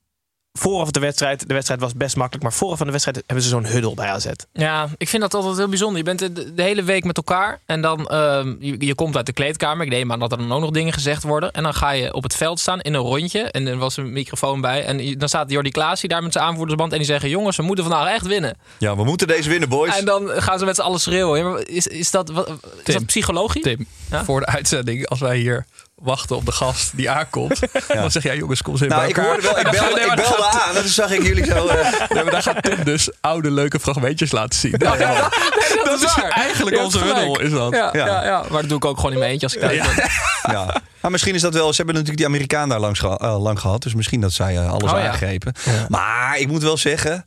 C: vooraf de wedstrijd, de wedstrijd was best makkelijk. Maar vooraf van de wedstrijd hebben ze zo'n huddle bij AZ.
E: Ja, ik vind dat altijd heel bijzonder. Je bent de, de hele week met elkaar en dan ehm, je, je komt uit de kleedkamer. Ik neem aan dat er dan ook nog dingen gezegd worden. En dan ga je op het veld staan in een rondje en er was een microfoon bij. En dan staat Jordi Klaas hier daar met zijn aanvoerdersband en die zeggen: jongens, we moeten vandaag echt winnen.
D: Ja, we moeten deze winnen, boys.
E: En dan gaan ze met z'n allen schreeuwen. Is, is, dat, wat- is
F: Tim,
E: dat psychologisch?
F: Tim,
E: Ja?
F: voor de uitzending, als wij hier wachten op de gast die aankomt... dan zeg jij, jongens, kom eens even
D: nou,
F: bij
D: ik
F: elkaar.
D: hoorde wel, ik belde, ik aan. En toen zag ik jullie zo... eh,
F: Nee, maar dan gaat Tim dus oude leuke fragmentjes laten zien.
E: dat,
F: Dat is
E: waar.
F: eigenlijk onze huddle, is dat.
E: Ja, ja.
D: Ja.
E: Ja, maar dat doe ik ook gewoon in mijn eentje als ik thuis ben.
D: ja. Maar misschien is dat wel... Ze hebben natuurlijk die Amerikaan daar langs eh, lang gehad. Dus misschien dat zij eh, alles
E: Oh, ja.
D: aangrepen. Maar ik moet wel zeggen...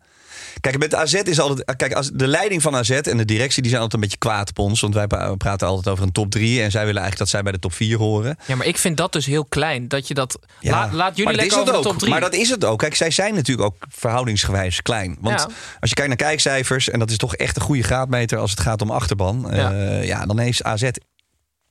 D: Kijk, met AZ is altijd. Kijk, als de leiding van AZ en de directie die zijn altijd een beetje kwaad op ons. Want wij pra- praten altijd over een top 3. En zij willen eigenlijk dat zij bij de top 4 horen.
E: Ja, maar ik vind dat dus heel klein. Dat je dat.
D: Ja.
E: laat, laat jullie
D: maar dat
E: lekker
D: is het
E: over de
D: ook.
E: top 3.
D: Maar dat is het ook. Kijk, zij zijn natuurlijk ook verhoudingsgewijs klein. Want
E: Ja.
D: als je kijkt naar kijkcijfers, en dat is toch echt een goede graadmeter als het gaat om achterban.
E: Ja.
D: Ja, ja dan is AZ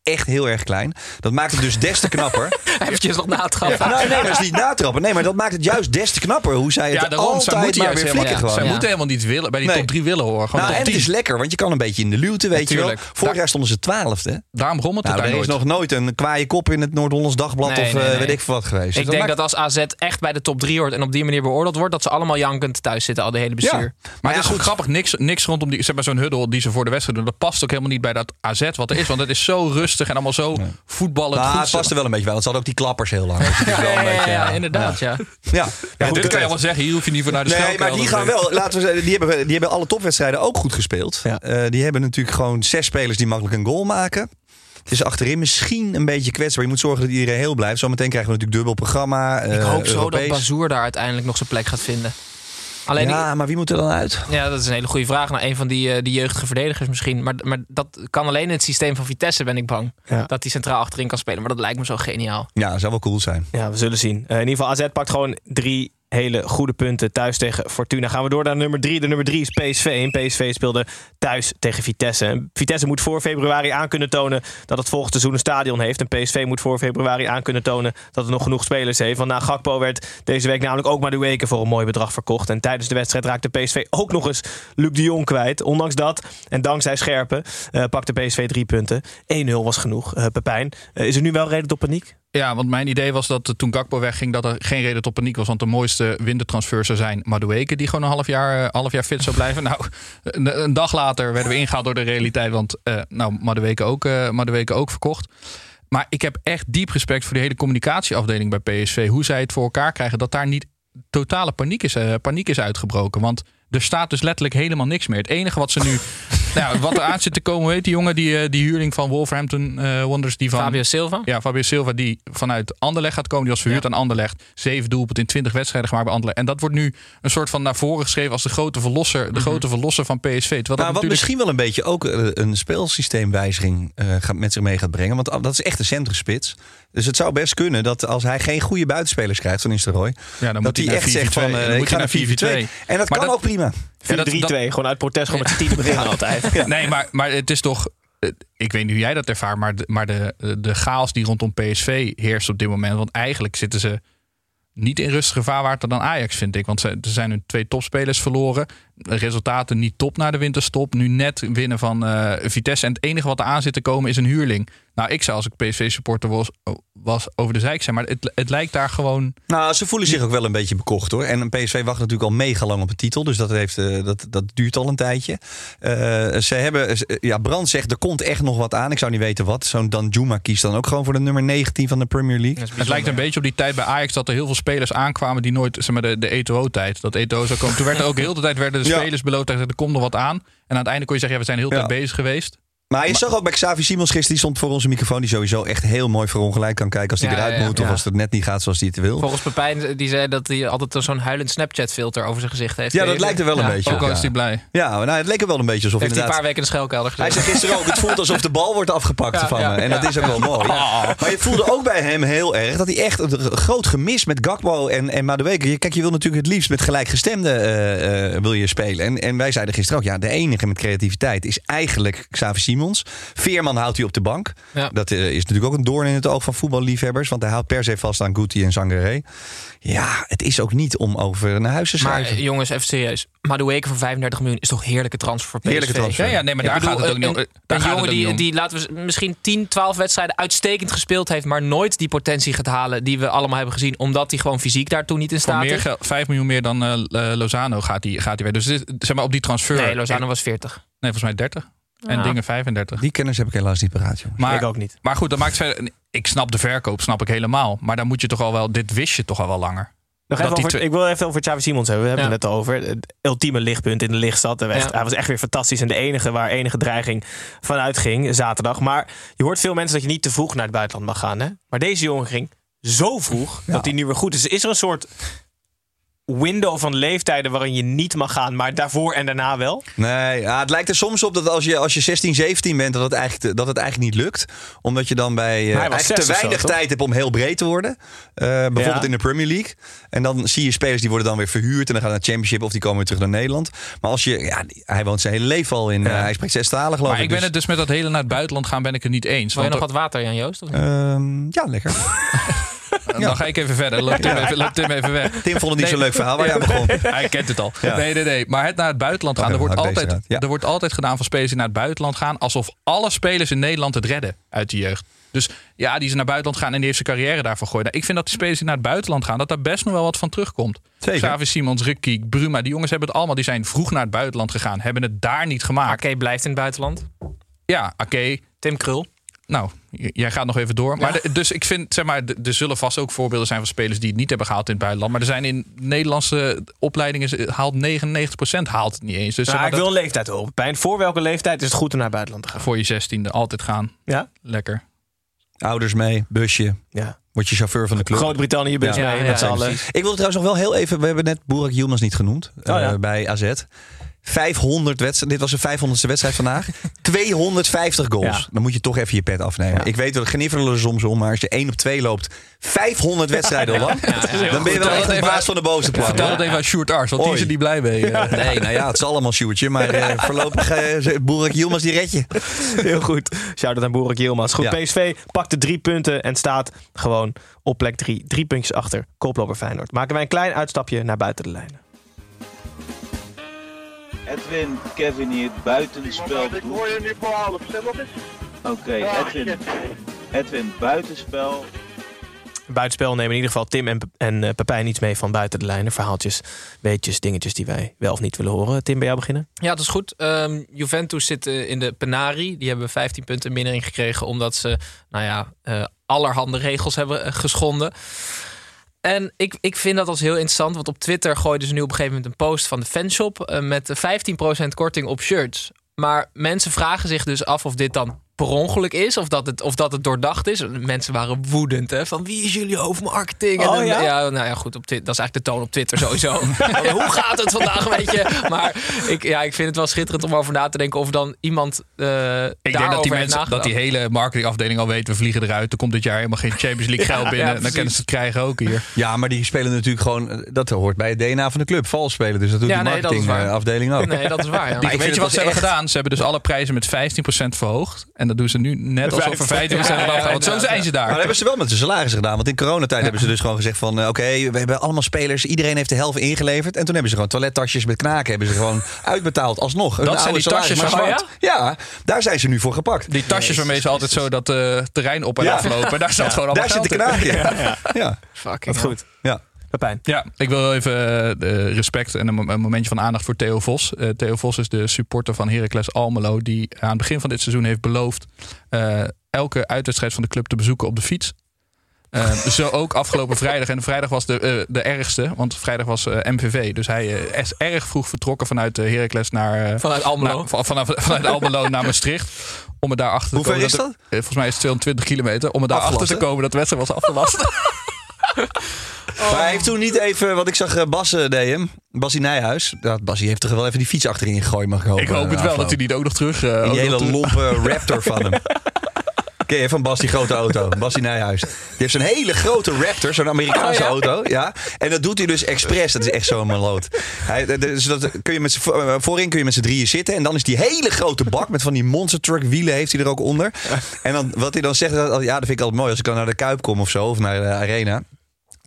D: echt heel erg klein. Dat maakt het dus des te knapper.
E: Eventjes nog na het grappen.
D: Nou, nee, dat is niet natrappen. Nee, maar dat maakt het juist des te knapper. Hoe zij het
F: Ja, daarom. Zij
D: altijd
F: moeten
D: maar weer
F: helemaal,
D: flikken
E: ja.
D: gewoon.
F: zij
E: Ja.
F: moeten helemaal niet willen, bij die
D: Nee.
F: top 3 willen horen. Gewoon
D: Nou, en het
F: 10.
D: is lekker, want je kan een beetje in de luwte, weet je wel. Vorig jaar stonden ze twaalfde.
F: Daarom rommelt het
D: Nou, er
F: daar
D: is
F: nooit.
D: nog nooit een kwaaie kop in het Noord-Hollands Dagblad
E: Nee,
D: of
E: nee,
D: eh,
E: nee.
D: weet ik veel wat geweest. Dus
E: Ik denk
D: maakt-
E: dat als AZ echt bij de top 3 hoort en op die manier beoordeeld wordt, dat ze allemaal jankend thuis zitten, al de hele bestuur.
D: Ja.
F: Maar het is
D: goed.
F: grappig, niks, niks rondom die, zeg maar zo'n huddle die ze voor de wedstrijd doen. Dat past ook helemaal niet bij dat AZ wat er is. Want het is zo rustig en allemaal zo voetballend
D: Nou,
F: goed.
D: het past er wel een beetje bij, want ze hadden ook die klappers heel lang. Dus het is wel een beetje,
E: ja, inderdaad. Ja.
D: Ja,
F: Ja,
D: goed,
F: dit kan je wel zeggen, hier hoef je niet voor naar de
D: Nee, maar die gaan wel. Laten we zeggen, die hebben, die hebben alle topwedstrijden ook goed gespeeld.
C: Ja.
D: Eh, die hebben natuurlijk gewoon zes spelers die makkelijk een goal maken. Het is achterin misschien een beetje kwetsbaar. Je moet zorgen dat iedereen heel blijft. Zometeen krijgen we natuurlijk dubbel programma.
E: Ik
D: eh,
E: hoop zo dat. Bazoer daar uiteindelijk nog zijn plek gaat vinden. Alleen
D: ja, maar wie moet er dan uit?
E: Ja, dat is een hele goede vraag. Naar een van die, eh, die jeugdige verdedigers misschien. Maar, maar dat kan alleen in het systeem van Vitesse, ben ik bang.
C: Ja.
E: Dat hij centraal achterin kan spelen. Maar dat lijkt me zo geniaal.
D: Ja, zou wel cool zijn.
C: Ja, we zullen zien. Eh, in ieder geval, AZ pakt gewoon drie hele goede punten thuis tegen Fortuna. Gaan we door naar nummer drie. De nummer drie is PSV. En PSV speelde thuis tegen Vitesse. Vitesse moet voor februari aan kunnen tonen dat het volgend seizoen een stadion heeft. En PSV moet voor februari aan kunnen tonen dat het nog genoeg spelers heeft. Want na Gakpo werd deze week namelijk ook maar de weken voor een mooi bedrag verkocht. En tijdens de wedstrijd raakte PSV ook nog eens Luc de Jong kwijt. Ondanks dat en dankzij Scherpen eh, pakte PSV drie punten. 1-0 was genoeg. Eh Pepijn, eh, is er nu wel reden tot paniek?
F: Ja, want mijn idee was dat eh, toen Gakpo wegging... dat er geen reden tot paniek was. Want de mooiste wintertransfer zou zijn Madueke... die gewoon een half jaar, eh, half jaar fit zou blijven. Nou, een, dag later werden we ingehaald door de realiteit. Want eh nou, Madueke ook, Madueke ook verkocht. Maar ik heb echt diep respect voor de hele communicatieafdeling bij PSV. Hoe zij het voor elkaar krijgen. Dat daar niet totale paniek is, paniek is uitgebroken. Want er staat dus letterlijk helemaal niks meer. Het enige wat ze nu... nou, ja, wat er aan zit te komen, weet die jongen, die, eh, die huurling van Wolverhampton eh, Wonders, die van
E: Fabio Silva?
F: ja, Fabio Silva die vanuit Anderlecht gaat komen. Die was verhuurd aan Anderlecht. Zeven doelpunten in 20 wedstrijden gemaakt bij Anderlecht. En dat wordt nu een soort van naar voren geschreven als de grote verlosser, de grote verlosser van PSV. Terwijl dat
D: Nou, wat
F: natuurlijk...
D: misschien wel een beetje ook eh, een speelsysteemwijziging eh, gaat met zich mee gaat brengen. Want dat is echt een centrumspits. Dus het zou best kunnen dat als hij geen goede buitenspelers krijgt van Nistelrooy...
F: Ja, dan
D: dat
F: moet
D: hij
F: naar
D: echt zegt
F: 4-4-2.
D: van ik
F: hij
D: ga naar
F: naar
D: 4-4-2. En dat
F: Maar
D: kan
F: dat-
D: ook prima.
C: 4-3-2,
F: Ja, dat- dat-
C: gewoon uit protest, gewoon met z'n beginnen altijd.
F: Nee, maar, maar het is toch... eh, Ik weet niet hoe jij dat ervaart, maar, de, maar de, de chaos die rondom PSV heerst op dit moment. Want eigenlijk zitten ze niet in rustige vaarwater dan Ajax, vind ik. Want ze, er zijn hun twee topspelers verloren. De resultaten niet top na de winterstop. Nu net winnen van eh, Vitesse. En het enige wat er aan zit te komen is een huurling. Nou, ik zou als ik PSV-supporter was, was over de zijk zijn. Maar het, het lijkt daar gewoon...
D: Nou, ze voelen zich ook wel een beetje bekocht hoor. En PSV wacht natuurlijk al mega lang op een titel. Dus dat, heeft, eh, dat, dat duurt al een tijdje. Eh, ze hebben, ja, Brand zegt er komt echt nog wat aan. Ik zou niet weten wat. Zo'n Danjuma kiest dan ook gewoon voor de nummer 19 van de Premier League.
F: Het lijkt een beetje op die tijd bij Ajax dat er heel veel spelers aankwamen die nooit, zeg maar, de, de ETO-tijd. Dat ETO zou komen. Toen werd er ook heel de tijd werden de. Spelers beloofd dat er komt nog wat aan. En aan het einde kon je zeggen, ja, we zijn
D: Ja.
F: tijd bezig geweest.
D: Maar je zag ook bij Xavi Simons gisteren, die stond voor onze microfoon. Die sowieso echt heel mooi voor ongelijk kan kijken als hij
E: Ja,
D: eruit
E: ja,
D: moet.
E: ja.
D: Of als het net niet gaat zoals hij het wil.
E: Volgens Pepijn, die zei dat hij altijd zo'n huilend Snapchat-filter over zijn gezicht heeft.
D: Ja, dat lijkt er wel een beetje
F: Ook al is hij blij.
D: ja nou, het leek er wel een beetje alsof
E: Heeft hij een paar weken in de schuilkelder
D: Hij
E: gezeten.
D: zei gisteren ook, het voelt alsof de bal wordt afgepakt
E: Ja,
D: van
E: ja,
D: me. En
E: ja.
D: dat is ook wel mooi. Maar je voelde ook bij hem heel erg dat hij echt een groot gemis met Gakpo en, en Madueke. Kijk, je wil natuurlijk het liefst met gelijkgestemden eh, eh, wil je spelen. En, en wij zeiden gisteren ook, ja, de enige met creativiteit is eigenlijk Xavi Simons. Veerman houdt hij op de bank.
E: Ja.
D: Dat eh, is natuurlijk ook een doorn in het oog van voetballiefhebbers. Want hij houdt per se vast aan Guti en Zangaré. Ja, het is ook niet om over naar huis te
E: Maar
D: schrijven.
E: eh, jongens, even serieus. Madueke voor 35 miljoen is toch heerlijke transfer voor PSV?
D: Heerlijke transfer.
F: Ja, ja, nee, maar daar
E: bedoel,
F: gaat het ook niet om.
E: Een,
F: Daar
E: een
F: gaat
E: jongen
F: het ook
E: die, die, laten we misschien 10, 12 wedstrijden uitstekend gespeeld heeft, maar nooit die potentie gaat halen die we allemaal hebben gezien, omdat hij gewoon fysiek daartoe niet in staat
F: meer
E: is.
F: geld, 5 miljoen meer dan eh, Lozano gaat hij gaat hij weer. Dus dit- zeg maar op die transfer.
E: Nee, Lozano was 40.
F: Nee, volgens mij 30. En
E: Ja.
F: dingen 35.
D: Die kennis heb ik helaas niet paraat, jongens.
F: Maar,
C: Ik ook niet.
F: Maar goed, dat maakt verder. Ik snap de verkoop, snap ik helemaal. Maar dan moet je toch al wel. Dit wist je toch al wel langer.
C: Nog even over, ik wil even over Xavi Simons hebben. We hebben
E: Ja.
C: het net over. Het ultieme lichtpunt in de lichtstad. Hij,
E: Ja.
C: hij was echt weer fantastisch. En de enige waar enige dreiging vanuit ging zaterdag. Maar je hoort veel mensen dat je niet te vroeg naar het buitenland mag gaan. Hè? Maar deze jongen ging zo vroeg dat hij nu weer goed is. Is er een soort window van leeftijden waarin je niet mag gaan, maar daarvoor en daarna wel?
D: Nee, ja, het lijkt er soms op dat als je, als je 16, 17 bent, dat het, eigenlijk, dat het eigenlijk niet lukt. Omdat je dan bij eh, eigenlijk te
C: zes zo,
D: weinig tijd hebt om heel breed te worden. Eh, bijvoorbeeld
C: Ja.
D: in de Premier League. En dan zie je spelers die worden dan weer verhuurd en dan gaan naar de Championship of die komen weer terug naar Nederland. Maar als je, ja, hij woont zijn hele leven al in, eh, hij spreekt zestalig geloof
F: Maar
D: ik.
F: ik ben
D: dus-
F: het dus met dat hele naar het buitenland gaan ben ik het niet eens.
E: Wil je nog wat water, Jan Joost? Of niet?
D: Ehm, ja, lekker.
F: dan ga ik even verder. Loop Tim, even, loop Tim even weg.
D: Tim vond het niet zo'n
F: Nee.
D: leuk verhaal waar jij begon.
F: Hij kent het al.
D: Ja.
F: Nee, nee, nee. Maar het naar het buitenland gaan. Er wordt, altijd, er wordt altijd gedaan van spelers die naar het buitenland gaan. Alsof alle spelers in Nederland het redden uit de jeugd. Dus ja, die ze naar het buitenland gaan en die heeft zijn carrière daarvoor gooien. Nou, ik vind dat die spelers die naar het buitenland gaan, dat daar best nog wel wat van terugkomt.
D: Zeker.
F: Xavi Simons, Ricky, Bruma, die jongens hebben het allemaal. Die zijn vroeg naar het buitenland gegaan. Hebben het daar niet gemaakt.
E: Ake blijft in het buitenland.
F: Ja, oké.
E: Tim Krul.
F: nou, jij gaat nog even door. Maar de- dus ik vind, zeg maar, er zullen vast ook voorbeelden zijn van spelers die het niet hebben gehaald in het buitenland. Maar er zijn in Nederlandse opleidingen haalt 99% haalt het niet eens. Dus zeg maar,
C: ik wil een leeftijd horen. Pijn, voor welke leeftijd is het goed om naar het buitenland te gaan?
F: voor je zestiende altijd gaan.
C: Ja?
F: Lekker.
D: Ouders mee, busje.
C: Ja.
D: Word je chauffeur van de club.
C: Groot-Brittannië bus
D: Ja.
C: mee
E: Ja, ja.
D: Ik wil trouwens nog wel heel even... We hebben net Boerak Yilmaz niet genoemd.
C: Oh, ja.
D: eh, bij AZ. 500 wedstrijden. Dit was de 500ste wedstrijd vandaag. 250 goals.
C: Ja.
D: Dan moet je toch even je pet afnemen.
C: Ja.
D: Ik weet wel, genifferen er soms om. Maar als je 1 op 2 loopt, 500 wedstrijden lang. Dan ben je wel echt
F: het
D: een
F: even
D: baas van de bovenste plank.
F: Vertel het even aan Sjoerd Ars, want die is er niet blij mee. eh.
D: Nee, nou ja, het is allemaal Sjoerdje. Maar eh, voorlopig uh, Boerak Yilmaz die red je.
C: Heel goed. Shout-out aan Boerik Yilmaz. Goed. PSV pakt de drie punten en staat gewoon op plek drie. Drie puntjes achter koploper Feyenoord. Maken wij een klein uitstapje naar buiten de lijnen.
H: Edwin, Kevin hier buitenspel doet.
I: hoor je nu voor half stem op is?
H: Oké, Edwin. Edwin, buitenspel.
C: Buitenspel nemen in ieder geval Tim en, en eh, Pepijn iets mee van buiten de lijnen. Verhaaltjes, weetjes, dingetjes die wij wel of niet willen horen. Tim, bij jou beginnen?
E: Ja, dat is goed. Ehm, Juventus zit eh, in de Penari. Die hebben 15 punten mindering gekregen omdat ze, nou ja, eh, allerhande regels hebben eh, geschonden. En ik, ik vind dat als heel interessant, want op Twitter gooiden ze nu op een gegeven moment een post van de fanshop eh, met 15% korting op shirts. Maar mensen vragen zich dus af of dit dan per ongeluk is of dat het, of dat het doordacht is. Mensen waren woedend, hè, van wie is jullie hoofdmarketing? En
C: Oh,
E: dan-
C: ja?
E: nou ja, goed, op dat is eigenlijk de toon op Twitter sowieso. Van, Hoe gaat het vandaag, weet je? Maar ik, ja, ik vind het wel schitterend om over na te denken of dan iemand eh
F: Ik denk dat die mensen, dat die hele marketingafdeling al weet, we vliegen eruit. Er komt dit jaar helemaal geen Champions League geld
E: Ja,
F: binnen.
E: ja,
F: dan kunnen ze het krijgen ook hier.
D: Ja, maar die spelen natuurlijk gewoon... Dat hoort bij het DNA van de club. Vals spelen. Dus dat doet
E: Ja,
D: de
E: nee, dat is waar.
D: marketingafdeling ook.
E: Nee, dat is waar. Ja.
F: Die,
D: ik
F: weet je wat ze hebben gedaan? Ze hebben dus alle prijzen met 15% verhoogd. En dat doen ze nu net alsof er 15%
C: Ja,
F: eraf gaat. Want zo zijn ze daar.
D: Maar dat hebben ze wel met de salarissen gedaan. Want in coronatijd hebben ze dus gewoon gezegd van... eh, oké, we hebben allemaal spelers. Iedereen heeft de helft ingeleverd. En toen hebben ze gewoon toilettasjes met knaken... hebben ze gewoon uitbetaald alsnog.
F: Dat zijn die tasjes van-
D: zwart. Ja, daar zijn ze nu voor gepakt.
F: Die tasjes waarmee ze altijd zo dat eh, terrein op en
D: Ja.
F: aflopen. Daar staat gewoon allemaal
D: Daar zit de knaken. Ja. Ja.
E: Fucking
C: Wat goed.
D: Ja.
C: Pepijn.
F: Ja, ik wil even eh, respect en een, mo- een momentje van aandacht voor Theo Vos. Eh, Theo Vos is de supporter van Heracles Almelo... die aan het begin van dit seizoen heeft beloofd... eh, elke uitwedstrijd van de club te bezoeken op de fiets. Zo ook afgelopen vrijdag. En vrijdag was de, de ergste, want vrijdag was MVV. Dus hij is erg vroeg vertrokken vanuit Heracles naar...
E: Vanuit Almelo.
F: naar- van, vanaf, vanuit Almelo naar Maastricht. Om het daar achter te
D: Hoe ver
F: komen.
D: is dat?
F: volgens mij is het 220 kilometer. Om het daar achter te komen dat de wedstrijd was afgelast.
D: Maar hij heeft toen niet even... Want ik zag eh, Bas deed hem. Basie Nijhuis. Basie heeft toch wel even die fiets achterin gegooid, mag ik hopen.
F: ik hoop het
D: eh,
F: wel dat hij niet ook nog terug... ook
D: die hele
F: terug-
D: lompe Raptor van hem. Ken je van Bas, die grote auto? Basie Nijhuis. Die heeft zo'n hele grote Raptor, zo'n Amerikaanse
E: Oh, ja?
D: auto. Ja. En dat doet hij dus expres. Dat is echt zo'n maloot. Hij, dus dat kun je met voorin kun je met z'n drieën zitten. En dan is die hele grote bak met van die monster truck wielen heeft hij er ook onder. En dan, wat hij dan zegt, dat- ja, dat vind ik altijd mooi. Als ik dan naar de Kuip kom of zo, of naar de Arena...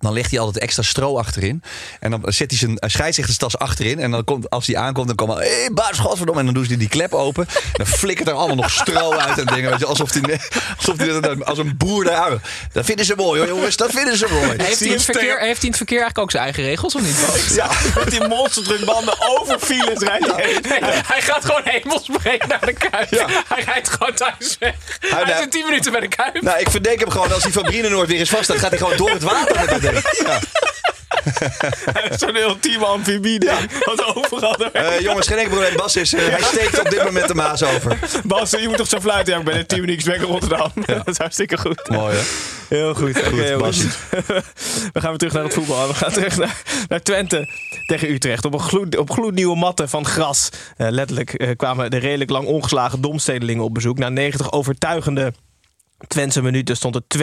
D: Dan legt hij altijd extra stro achterin. En dan zet hij zijn scheidsrechterstas achterin. En dan komt, als hij aankomt, dan komt hij... Hé, hey, baas, godverdomme. En dan doen ze die klep open. En dan flikkert er allemaal nog stro uit en dingen. Weet je, alsof hij, alsof hij dat- als een boer daar... Dat vinden ze mooi hoor, jongens. Dat vinden ze mooi.
E: Heeft hij, in het verkeer, heeft hij in het verkeer eigenlijk ook zijn eigen regels of niet?
D: Ja,
C: Met die monsterdrukbanden over files rijdt.
E: Nee, hij gaat gewoon hemelsbreed naar de Kuip.
D: Ja.
E: Hij rijdt gewoon thuis weg. Hij is
D: nou-
E: in 10 minuten bij de Kuip.
D: nou, ik verdenk hem gewoon als hij van Brienenoord weer is vast. Dan gaat hij gewoon door het water met dat. Ja.
C: Zo'n ultieme amfibie ding. Wat overal.
D: Eh, jongens, geen enkel probleem. Bas is, eh, hij steekt op dit moment de Maas over.
C: Bas, je moet toch zo fluiten? Ja, ik ben in 10 minuten weg in Rotterdam. Dat is hartstikke goed.
D: Mooi hè?
C: Heel goed. Oké,
D: Goed,
C: jongens.
D: Bas.
C: We gaan weer terug naar het voetbal. We gaan terug naar, naar Twente tegen Utrecht. Op, een gloed, op gloednieuwe matten van gras. Eh, letterlijk eh, kwamen de redelijk lang ongeslagen domstedelingen op bezoek. Na 90 overtuigende Twentse minuten stond het 2-0.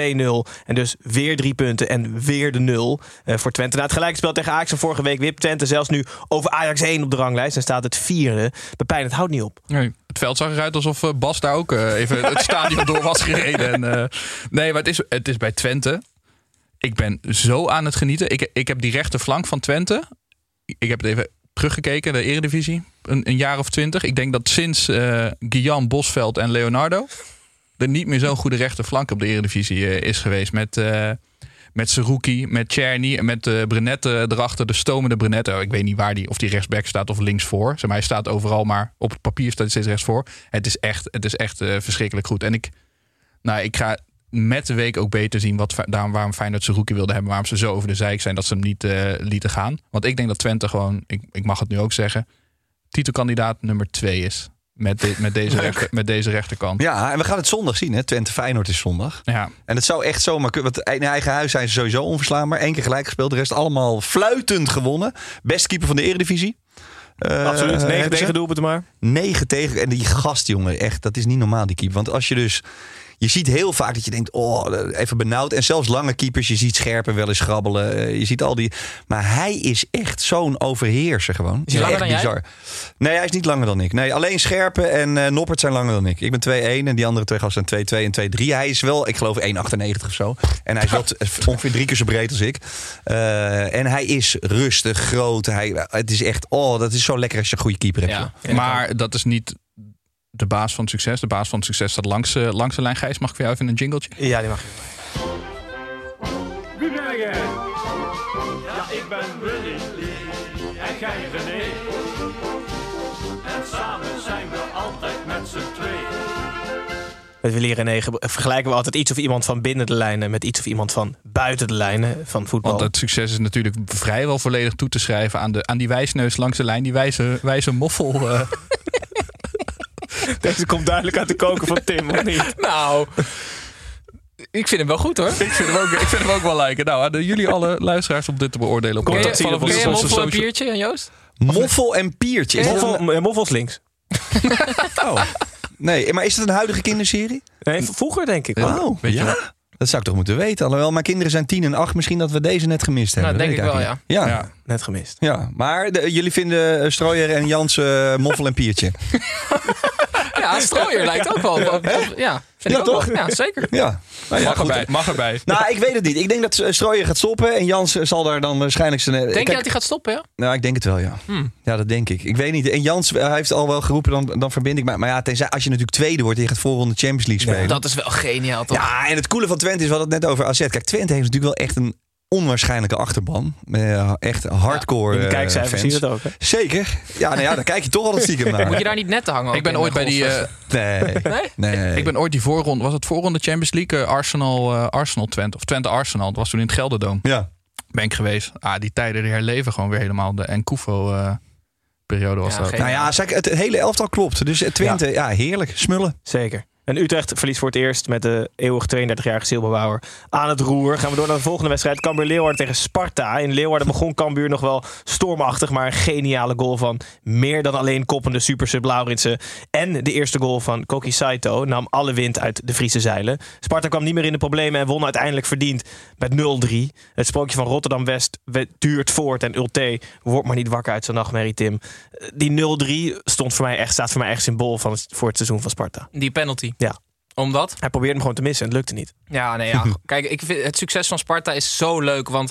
C: En dus weer drie punten en weer de nul eh, voor Twente. Na het gelijkspel tegen Ajax vorige week wip Twente zelfs nu over Ajax 1 op de ranglijst. En staat het vierde. Pepijn, het houdt niet op.
F: Nee, het veld zag eruit alsof eh, Bas daar ook eh, even het stadion door was gereden. En, nee, maar het is, het is bij Twente. Ik ben zo aan het genieten. Ik, ik heb die rechterflank van Twente. Ik heb het even teruggekeken, de Eredivisie. Een, een jaar of twintig. Ik denk dat sinds Guillaume Bosveld en Leonardo... er niet meer zo'n goede rechterflank op de Eredivisie eh, is geweest. Met... eh met Seruki, met Czerny en met uh, Brunette erachter, de stomende Brunette. Ik weet niet waar die, of die rechtsback staat of linksvoor. Zeg maar, hij staat overal, maar op het papier staat hij steeds rechtsvoor. Het is echt, het is echt uh, verschrikkelijk goed. En ik, Nou, ik ga met de week ook beter zien wat, daarom, waarom Feyenoord rookie wilde hebben. Waarom ze zo over de zijk zijn dat ze hem niet eh, lieten gaan. Want ik denk dat Twente gewoon, ik, ik mag het nu ook zeggen, titelkandidaat nummer twee is. Met, de- met, deze, rechter, met deze rechterkant.
D: Ja, en we gaan het zondag zien. Hè? Twente Feyenoord is zondag.
F: Ja.
D: En het zou echt zomaar kunnen. Want in eigen huis zijn ze sowieso onverslaanbaar. Eén keer gelijk gespeeld. De rest allemaal fluitend gewonnen. Best keeper van de Eredivisie. Eh,
C: Absoluut. 9
D: hebben ze.
C: tegen doelpunten maar.
D: 9 tegen. En die gast, jongen, echt, dat is niet normaal, die keeper. Want als je dus. Je ziet heel vaak dat je denkt, oh, even benauwd. En zelfs lange keepers, je ziet scherpen wel eens grabbelen. eh, Je ziet al die. Maar hij is echt zo'n overheerser gewoon.
E: Is hij langer
D: echt
E: dan jij?
D: bizar. Nee, hij is niet langer dan ik. Nee, alleen Scherpen en eh Noppert zijn langer dan ik. Ik ben 2-1 en die andere twee gasten zijn 2-2 en 2-3. Hij is wel, ik geloof, 1,98 of zo. En hij is wel ongeveer drie keer zo breed als ik. Eh, en hij is rustig, groot. Hij, het is echt, oh, dat is zo lekker als je een goede keeper hebt.
F: Ja. Maar dat is niet de baas van succes. De baas van succes staat langs, eh, langs de lijn. Gijs, mag ik voor jou even een jingletje?
C: Ja, die mag je.
G: Wie ben jij? Ja, ik ben Willy. En jij René. En samen zijn we altijd met z'n tweeën.
C: Met Willy René ge- vergelijken we altijd iets of iemand van binnen de lijnen met iets of iemand van buiten de lijnen van voetbal.
F: Want het succes is natuurlijk vrijwel volledig toe te schrijven aan, de, aan die wijsneus langs de lijn. Die wijze, wijze moffel. eh.
C: Deze komt duidelijk uit de koker van Tim, of niet?
E: Nou, ik vind hem wel goed hoor.
F: ik, vind hem ook, ik vind hem ook wel lijken. Nou, aan jullie alle luisteraars om dit te beoordelen. Op
E: Ken je,
F: social-
E: Moffel en
F: social-
E: Piertje, Joost?
D: Moffel en Piertje. Is
C: Moffel, eh, Moffels links.
D: oh. Nee, maar is het een huidige kinderserie?
C: Nee, vroeger denk ik.
D: Oh,
F: Weet je
D: ja.
F: wel?
D: Dat zou ik toch moeten weten. Alhoewel, mijn kinderen zijn 10 en 8. Misschien dat we deze net gemist hebben.
E: Nou,
D: Dat
E: denk ik wel.
D: Ja.
F: Ja.
C: Net gemist.
D: Ja, maar de- jullie vinden uh, Strooier en Jans eh, Moffel en Piertje.
E: Ja, Strooier lijkt ook wel. op- op- Ja, vind
D: Ja,
E: ik ook
D: toch?
E: wel. Ja, zeker.
D: Ja. Nou ja,
F: Mag
D: goed.
F: erbij, mag erbij.
D: Nou, ik weet het niet. Ik denk dat eh, Strooier gaat stoppen en Jans zal daar dan waarschijnlijk zijn... eh,
E: Denk je dat hij gaat stoppen, ja?
D: Nou, ik denk het wel, ja.
E: Hmm.
D: Ja, dat denk ik. Ik weet niet. En Jans eh, hij heeft al wel geroepen, dan, dan verbind ik mij. Maar ja, tenzij als je natuurlijk tweede wordt en je gaat voorronde Champions League spelen.
E: Dat is wel geniaal, toch?
D: Ja, en het coole van Twente is, we hadden het net over AZ. Kijk, Twente heeft natuurlijk wel echt een onwaarschijnlijke achterban. Eh, echt hardcore
C: In de
D: eh,
C: kijkcijfers zie je ook, hè?
D: Zeker. Ja, nou ja, daar kijk je toch altijd stiekem naar.
E: Moet je daar niet net te hangen?
F: Ik ben ooit bij die... eh,
D: Nee.
E: Nee?
D: nee.
F: ik ben ooit die voorronde... Was het voorronde Champions League? eh, Arsenal, eh, Arsenal Twente. Of Twente Arsenal. Dat was toen in het Gelderdoom.
D: Ja.
F: Ben ik geweest. Ah, die tijden die herleven gewoon weer helemaal. De Enkufo eh periode was
E: Ja,
F: dat.
D: Nou ja, zeg, het hele elftal klopt. Dus Twente, ja, heerlijk. Smullen.
C: Zeker. En Utrecht verliest voor het eerst met de eeuwig 32-jarige Silberbouwer aan het roer. Gaan we door naar de volgende wedstrijd. Cambuur Leeuwarden tegen Sparta. In Leeuwarden begon Cambuur nog wel stormachtig, maar een geniale goal van meer dan alleen koppende supersub Lauritsen. En de eerste goal van Koki Saito nam alle wind uit de Friese zeilen. Sparta kwam niet meer in de problemen en won uiteindelijk verdiend met 0-3. Het sprookje van Rotterdam-West we- duurt voort en Ulte wordt maar niet wakker uit zijn nachtmerrie, Tim. Eh, Die 0-3 stond voor mij echt, staat voor mij echt symbool van voor het seizoen van Sparta.
E: Die penalty.
C: Ja.
E: Omdat?
C: Hij probeerde hem gewoon te missen en het lukte niet.
E: Ja, nee, ja. Kijk, ik vind het succes van Sparta is zo leuk, want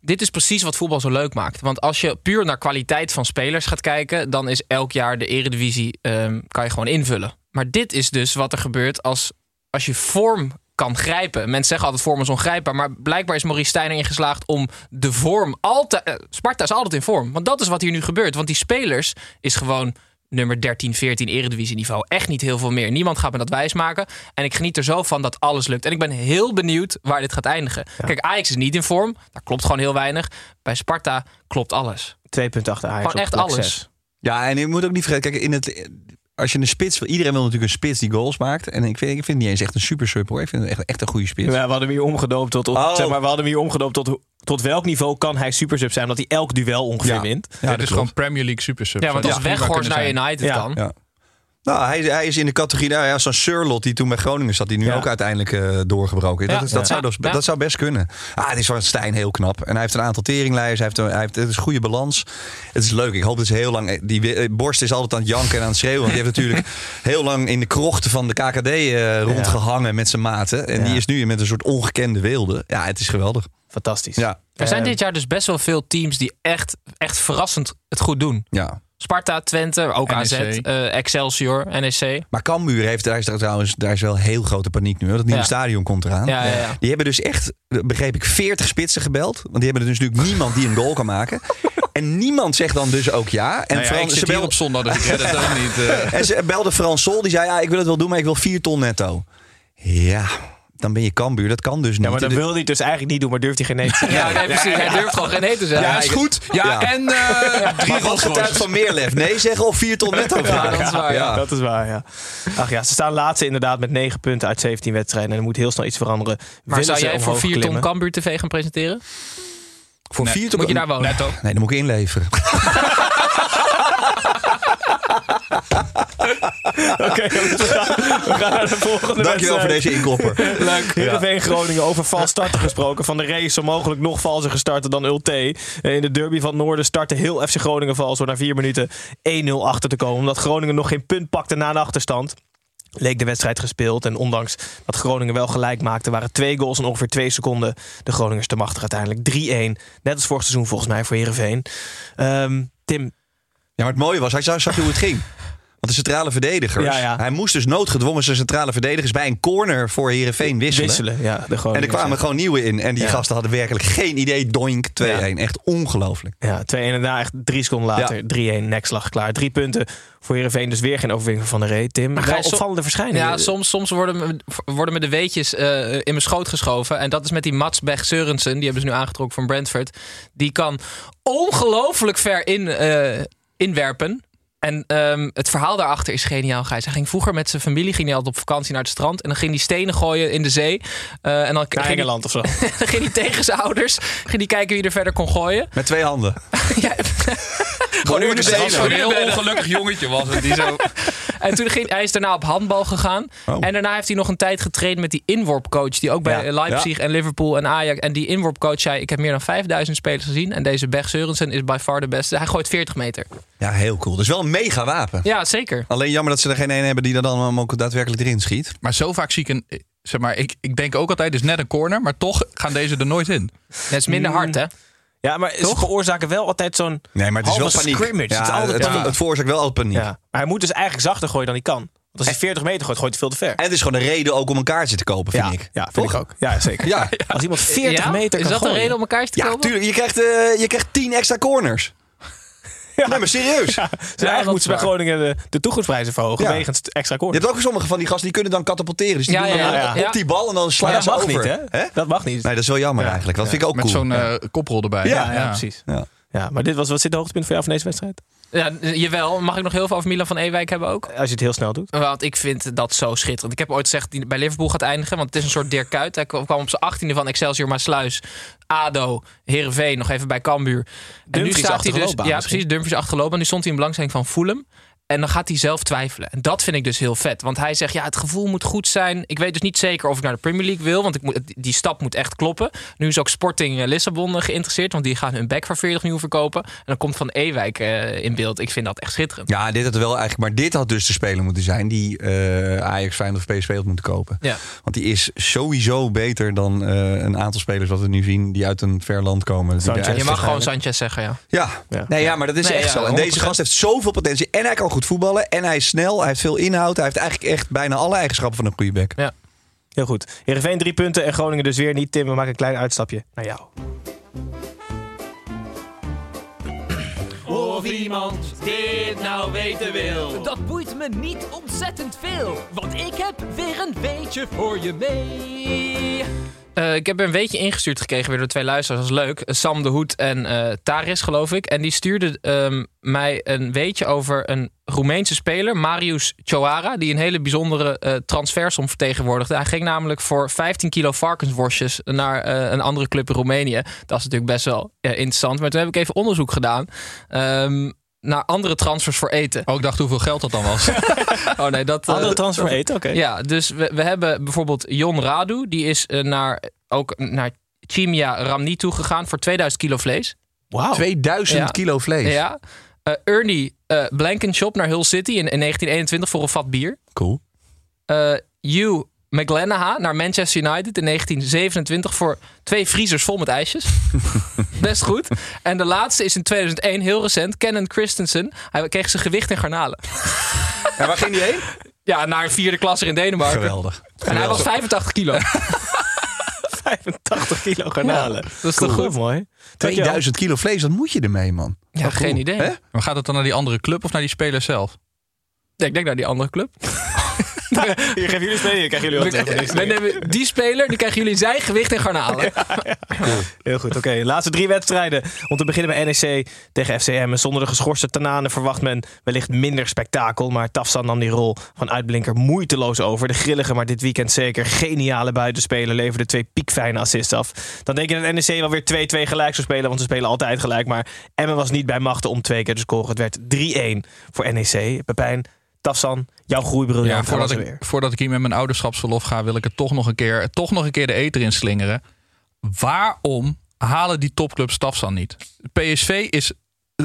E: dit is precies wat voetbal zo leuk maakt. Want als je puur naar kwaliteit van spelers gaat kijken, dan is elk jaar de Eredivisie ehm, kan je gewoon invullen. Maar dit is dus wat er gebeurt als, als je vorm kan grijpen. Mensen zeggen altijd vorm is ongrijpbaar, maar blijkbaar is Maurice Stijn erin geslaagd om de vorm altijd. eh, Sparta is altijd in vorm, want dat is wat hier nu gebeurt. Want die spelers is gewoon nummer 13, 14 eredivisie niveau. Echt niet heel veel meer. Niemand gaat me dat wijsmaken. En ik geniet er zo van dat alles lukt. En ik ben heel benieuwd waar dit gaat eindigen. Kijk, Ajax is niet in vorm. Daar klopt gewoon heel weinig. Bij Sparta klopt alles.
C: Twee punten achter Ajax.
E: Gewoon
C: op
E: echt alles.
D: Ja, en je moet ook niet vergeten, kijk, in het, als je een spits wil, iedereen wil natuurlijk een spits die goals maakt. En ik vind, ik vind het niet eens echt een super sub hoor. Ik vind het echt, echt een goede spits.
C: Ja, we hadden hem hier omgedoopt tot,
D: Oh.
C: zeg maar, we hadden hem hier omgedoopt tot, tot welk niveau kan hij supersub zijn, omdat hij elk duel ongeveer
D: Ja.
C: wint.
D: Ja, dat
F: is gewoon. Premier League Super Sub.
E: Ja, want als
F: het
E: Weghorst naar. United
C: Ja.
E: kan.
D: Ja. Nou, hij, hij is in de categorie, nou ja, zo'n Surlot die toen bij Groningen zat, die nu
C: Ja.
D: ook uiteindelijk eh, doorgebroken is.
E: Ja.
D: Dat, is, dat,
E: Ja.
D: zou dus, dat zou best kunnen. Ah, het is van Stijn heel knap. En hij heeft een aantal teringlijers, hij heeft, een, hij heeft het is een goede balans. Het is leuk, ik hoop dat ze heel lang... Die eh, Borst is altijd aan het janken en aan het schreeuwen. Want die heeft natuurlijk heel lang in de krochten van de KKD eh, rondgehangen met zijn maten. En
C: Ja.
D: die is nu met een soort ongekende wilde. Ja, het is geweldig.
C: Fantastisch.
D: Ja,
E: Er zijn
C: Eh,
E: dit jaar dus best wel veel teams die echt, echt verrassend het goed doen.
D: ja.
E: Sparta, Twente, ook AZ,
F: NEC.
E: eh, Excelsior, NEC.
D: Maar Cambuur heeft, daar is er trouwens, daar is wel heel grote paniek nu. hoor. Dat nieuwe
E: Ja.
D: stadion komt eraan.
E: Ja, ja, ja.
D: Die hebben dus echt, begreep ik, 40 spitsen gebeld. Want die hebben dus natuurlijk niemand die een goal kan maken. En niemand zegt dan dus ook ja. En
F: Nou ja,
D: Frans-
F: ik
D: ze
F: zit hier
D: bel-
F: op zondag, dus ik red het ook niet. eh.
D: En ze belde Frans Sol, die zei ja, ik wil het wel doen, maar ik wil 4 ton netto. Ja, dan ben je Cambuur. Dat kan dus niet.
C: Ja, maar dat
D: De-
C: wil hij dus eigenlijk niet doen, maar durft hij geen nee te zeggen.
E: Ja, nee, precies. Hij durft gewoon geen nee te zeggen.
F: Ja, is goed. Ja,
D: Ja.
F: en eh drie
D: getuigt
F: Rolls-Royces.
D: van meer lef? Nee zeggen of vier ton netto vragen?
E: dat is waar, ja.
C: Dat is waar, ja. Ach ja, ze staan laatste inderdaad met 9 punten uit 17 wedstrijden. En er moet heel snel iets veranderen.
E: Maar
C: Willen
E: zou
C: ze
E: jij voor 4 ton
C: klimmen?
E: Cambuur TV gaan presenteren?
D: Voor
F: Nee,
D: vier ton...
E: Moet je daar wonen?
F: Netto.
D: Nee, dan moet ik inleveren.
C: Oké, we, gaan, we gaan naar de volgende
D: Dankjewel voor deze inkopper.
C: Leuk. Heerenveen Groningen over vals starten gesproken. Van de race mogelijk nog valser gestarten dan Ulte. Eh, In de derby van het Noorden startte heel FC Groningen vals door na vier minuten 1-0 achter te komen. Omdat Groningen nog geen punt pakte na een achterstand. Leek de wedstrijd gespeeld. En ondanks dat Groningen wel gelijk maakte, waren twee goals in ongeveer twee seconden. De Groningers te machtig uiteindelijk. 3-1. Net als vorig seizoen volgens mij voor Heerenveen. Ehm, Tim,
D: Ja, maar het mooie was, hij zag, zag je hoe het ging. Want de centrale verdedigers,
C: Ja, ja.
D: hij moest dus noodgedwongen zijn centrale verdedigers bij een corner voor Heerenveen wisselen.
C: wisselen. Ja, de
D: En er kwamen
C: ja.
D: gewoon nieuwe in. En die
C: Ja.
D: gasten hadden werkelijk geen idee. Doink 2-1. Echt ongelooflijk.
C: Ja, 2-1 en daarna echt drie seconden later 3-1 nekslag klaar. Drie punten voor Heerenveen, dus weer geen overwinning van de Ree. Tim,
E: Maar
C: wel opvallende verschijningen.
E: Ja, soms, soms worden, me, worden me de weetjes eh, in mijn schoot geschoven. En dat is met die Mats Bech Seurensen. Die hebben ze nu aangetrokken van Brentford. Die kan ongelooflijk ver in, eh, inwerpen. En ehm, het verhaal daarachter is geniaal, Gijs. Hij ging vroeger met zijn familie ging hij altijd op vakantie naar het strand. En dan ging hij stenen gooien in de zee. Eh, en dan
C: Naar
E: ging hij,
C: Engeland of zo.
E: dan ging hij tegen zijn ouders. Ging hij kijken wie er verder kon gooien.
D: Met twee handen.
E: Ja,
D: Gewoon in de
F: Dat was
D: benen.
F: een heel ongelukkig jongetje was het. Die zo...
E: En toen ging hij is daarna op handbal gegaan.
D: Oh.
E: En daarna heeft hij nog een tijd getraind met die inworpcoach. Die ook bij
C: Ja.
E: Leipzig en Liverpool en Ajax. En die inworpcoach zei: Ik heb meer dan 5000 spelers gezien. En deze Bech Seurensen is by far de beste. Hij gooit 40 meter.
D: Ja, heel cool. Dus wel een mega wapen.
E: Ja, zeker.
D: Alleen jammer dat ze er geen een hebben die er dan ook daadwerkelijk erin schiet.
F: Maar zo vaak zie ik een... Zeg maar, ik, ik denk ook altijd, het is net een corner. Maar toch gaan deze er nooit in.
E: Dat is minder hard, hè?
C: Ja, maar ze veroorzaken wel altijd zo'n
D: Nee, maar het is wel paniek.
C: scrimmage.
D: Ja,
C: het, is altijd
D: het,
C: paniek.
D: het veroorzaakt wel altijd paniek.
C: Ja. Maar hij moet dus eigenlijk zachter gooien dan hij kan. Want als hij 40 meter gooit, gooit hij veel te ver.
D: En het is gewoon een reden ook om een kaartje te kopen, vind
C: ja,
D: ik.
C: ja, vind
D: Toch?
C: ik ook. Ja, zeker.
D: Ja,
C: Als iemand 40
E: Ja?
C: meter
E: Is
C: kan
E: dat een reden om elkaar te
D: ja
E: komen?
D: tuurlijk. Je krijgt, eh, je krijgt 10 extra corners. Nee, maar serieus.
C: Dus eigenlijk moeten ze bij. Groningen de, de toegangsprijzen verhogen.
D: Ja.
C: Wegens extra
D: Je
C: corners.
D: hebt ook sommige van die gasten die kunnen dan katapulteren. Dus die
E: Ja,
D: doen
E: ja,
D: dan op die bal en dan slaan
C: dat
D: ze
C: mag
D: over.
C: niet, hè? Dat mag niet.
D: Nee, dat is wel jammer
C: Ja.
D: eigenlijk. Dat vind ik ook
F: Met
D: cool.
F: zo'n
D: Ja.
F: eh, koprol erbij.
C: ja, ja, precies.
D: Ja.
C: Ja, maar dit was, wat zit de hoogtepunt voor jou van deze wedstrijd?
E: Ja, jawel. Mag ik nog heel veel over Milan van Ewijk hebben ook?
C: Als je het heel snel doet.
E: Want ik vind dat zo schitterend. Ik heb ooit gezegd die bij Liverpool gaat eindigen. Want het is een soort Dirk Kuyt. Hij kwam op zijn achttiende van Excelsior Maasluis. ADO, Heerenveen, nog even bij Cambuur. En nu staat hij dus... Ja,
C: misschien.
E: precies. Dumfries achterlopen. En nu stond hij in belangstelling van Fulham. En dan gaat hij zelf twijfelen. En dat vind ik dus heel vet. Want hij zegt, ja, het gevoel moet goed zijn. Ik weet dus niet zeker of ik naar de Premier League wil. Want ik moet, die stap moet echt kloppen. Nu is ook Sporting eh, Lissabon eh, geïnteresseerd. Want die gaan hun back voor 40 miljoen verkopen. En dan komt Van Ewijk eh, in beeld. Ik vind dat echt schitterend.
D: Ja, dit had wel eigenlijk, maar dit had dus de speler moeten zijn die eh, Ajax, Feyenoord of PSV had moeten kopen.
E: Ja.
D: Want die is sowieso beter dan eh, een aantal spelers wat we nu zien die uit een ver land komen.
C: Sanchez.
E: Je mag gewoon Sanchez zeggen, ja.
D: Ja.
C: Ja.
D: Nee, ja, maar dat is
E: Nee,
D: echt
E: ja,
D: zo. En deze
E: 100%.
D: gast heeft zoveel potentie. En hij kan goed voetballen. En hij is snel. Hij heeft veel inhoud. Hij heeft eigenlijk echt bijna alle eigenschappen van een goede back.
C: Heel goed. Heerenveen drie punten en Groningen dus weer niet. Tim, we maken een klein uitstapje naar jou.
G: Of iemand dit nou weten wil.
I: Dat boeit me niet ontzettend veel, want ik heb weer een weetje voor je mee.
E: Eh, ik heb een weetje ingestuurd gekregen weer door twee luisteraars. Dat is leuk. Sam de Hoed en eh, Taris, geloof ik. En die stuurden ehm, mij een weetje over een Roemeense speler, Marius Choara, die een hele bijzondere eh transfersom vertegenwoordigde. Hij ging namelijk voor 15 kilo varkensworstjes naar een andere club in Roemenië. Dat is natuurlijk best wel interessant. Maar toen heb ik even onderzoek gedaan. ehm, naar andere transfers voor eten.
F: Oh, ik dacht hoeveel geld dat dan was.
E: Oh nee, dat...
C: Andere transfer voor eten, oké.
E: ja, dus we, we hebben bijvoorbeeld Jon Radu. Die is eh, naar, ook naar Chimia Ramni toe gegaan voor 2000 kilo vlees.
C: Wauw.
D: 2000
E: Ja.
D: kilo vlees.
E: Ja. Eh, Ernie eh Blankenshop naar Hull City in, in 1921 voor een vat bier.
D: Cool.
E: Eh Hugh McGlanaha naar Manchester United in 1927 voor twee vriezers vol met ijsjes. Best goed. En de laatste is in 2001, heel recent, Kenan Christensen. Hij kreeg zijn gewicht in garnalen.
D: En waar ging die heen?
E: Ja, naar een vierde klasser in Denemarken.
D: Geweldig.
E: En hij was 85 kilo.
C: 85 kilo garnalen.
E: Dat is toch goed?
C: mooi.
D: 2000 kilo vlees, wat moet je ermee, man?
E: Ja, geen idee.
D: Hè?
F: Maar gaat het dan naar die andere club of naar die speler zelf?
E: Ja, ik denk naar die andere club.
C: Hier geven jullie spelen, hier krijgen jullie wat terug.
E: we nemen die speler, die krijgen jullie zijn gewicht en garnalen.
C: Heel goed, oké. Laatste drie wedstrijden. Om te beginnen bij NEC tegen FCM. Zonder de geschorste Tanane verwacht men wellicht minder spektakel. Maar Tafsan nam die rol van uitblinker moeiteloos over. De grillige, maar dit weekend zeker geniale buitenspeler leverde twee piekfijne assists af. Dan denk je dat NEC wel weer 2-2 gelijk zou spelen, want ze spelen altijd gelijk. Maar Emmen was niet bij machten om twee keer te scoren. Het werd 3-1 voor NEC. Pepijn, Tafsan, jouw groeibriljant.
F: Ja, voordat,
C: er
F: ik,
C: weer.
F: voordat ik hier met mijn ouderschapsverlof ga, wil ik er toch nog een keer, toch nog een keer de eter in slingeren. Waarom halen die topclubs Stafsan niet? PSV is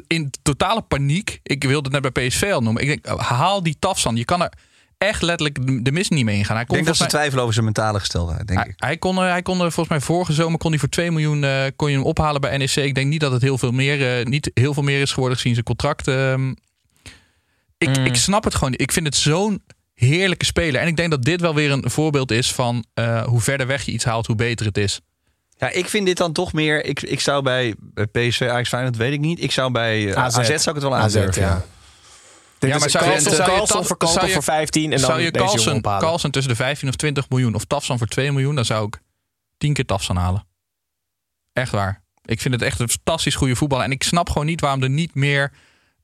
F: in totale paniek. Ik wilde het net bij PSV al noemen. Ik denk, haal die Tafsan. Je kan er echt letterlijk de mis niet mee ingaan. Hij
D: Ik denk dat ze
F: mij-
D: twijfelen over zijn mentale gesteldheid, denk
F: hij,
D: ik.
F: hij kon, er- hij kon er volgens mij vorige zomer kon hij voor 2 miljoen eh, kon je hem ophalen bij NEC. Ik denk niet dat het heel veel meer, eh, niet heel veel meer is geworden gezien zijn contract. ehm. Ik,
E: Mm.
F: ik snap het gewoon niet. Ik vind het zo'n heerlijke speler. En ik denk dat dit wel weer een voorbeeld is van eh, hoe verder weg je iets haalt, hoe beter het is.
D: Ja, ik vind dit dan toch meer... Ik, ik zou bij PSV, Ajax Feyenoord, weet ik niet. Ik zou bij eh,
C: AZ.
D: AZ, zou ik het wel
C: AZ,
D: aandurven.
C: ja.
D: ja.
F: Ja, maar zou je-
C: verkopen
F: zou je-
C: voor 15 en dan
F: zou je
C: deze
F: Carlsen. Carlsen tussen de 15 of 20 miljoen of Tafsan voor 2 miljoen, dan zou ik 10 keer Tafsan halen. Echt waar. Ik vind het echt een fantastisch goede voetballer. En ik snap gewoon niet waarom er niet meer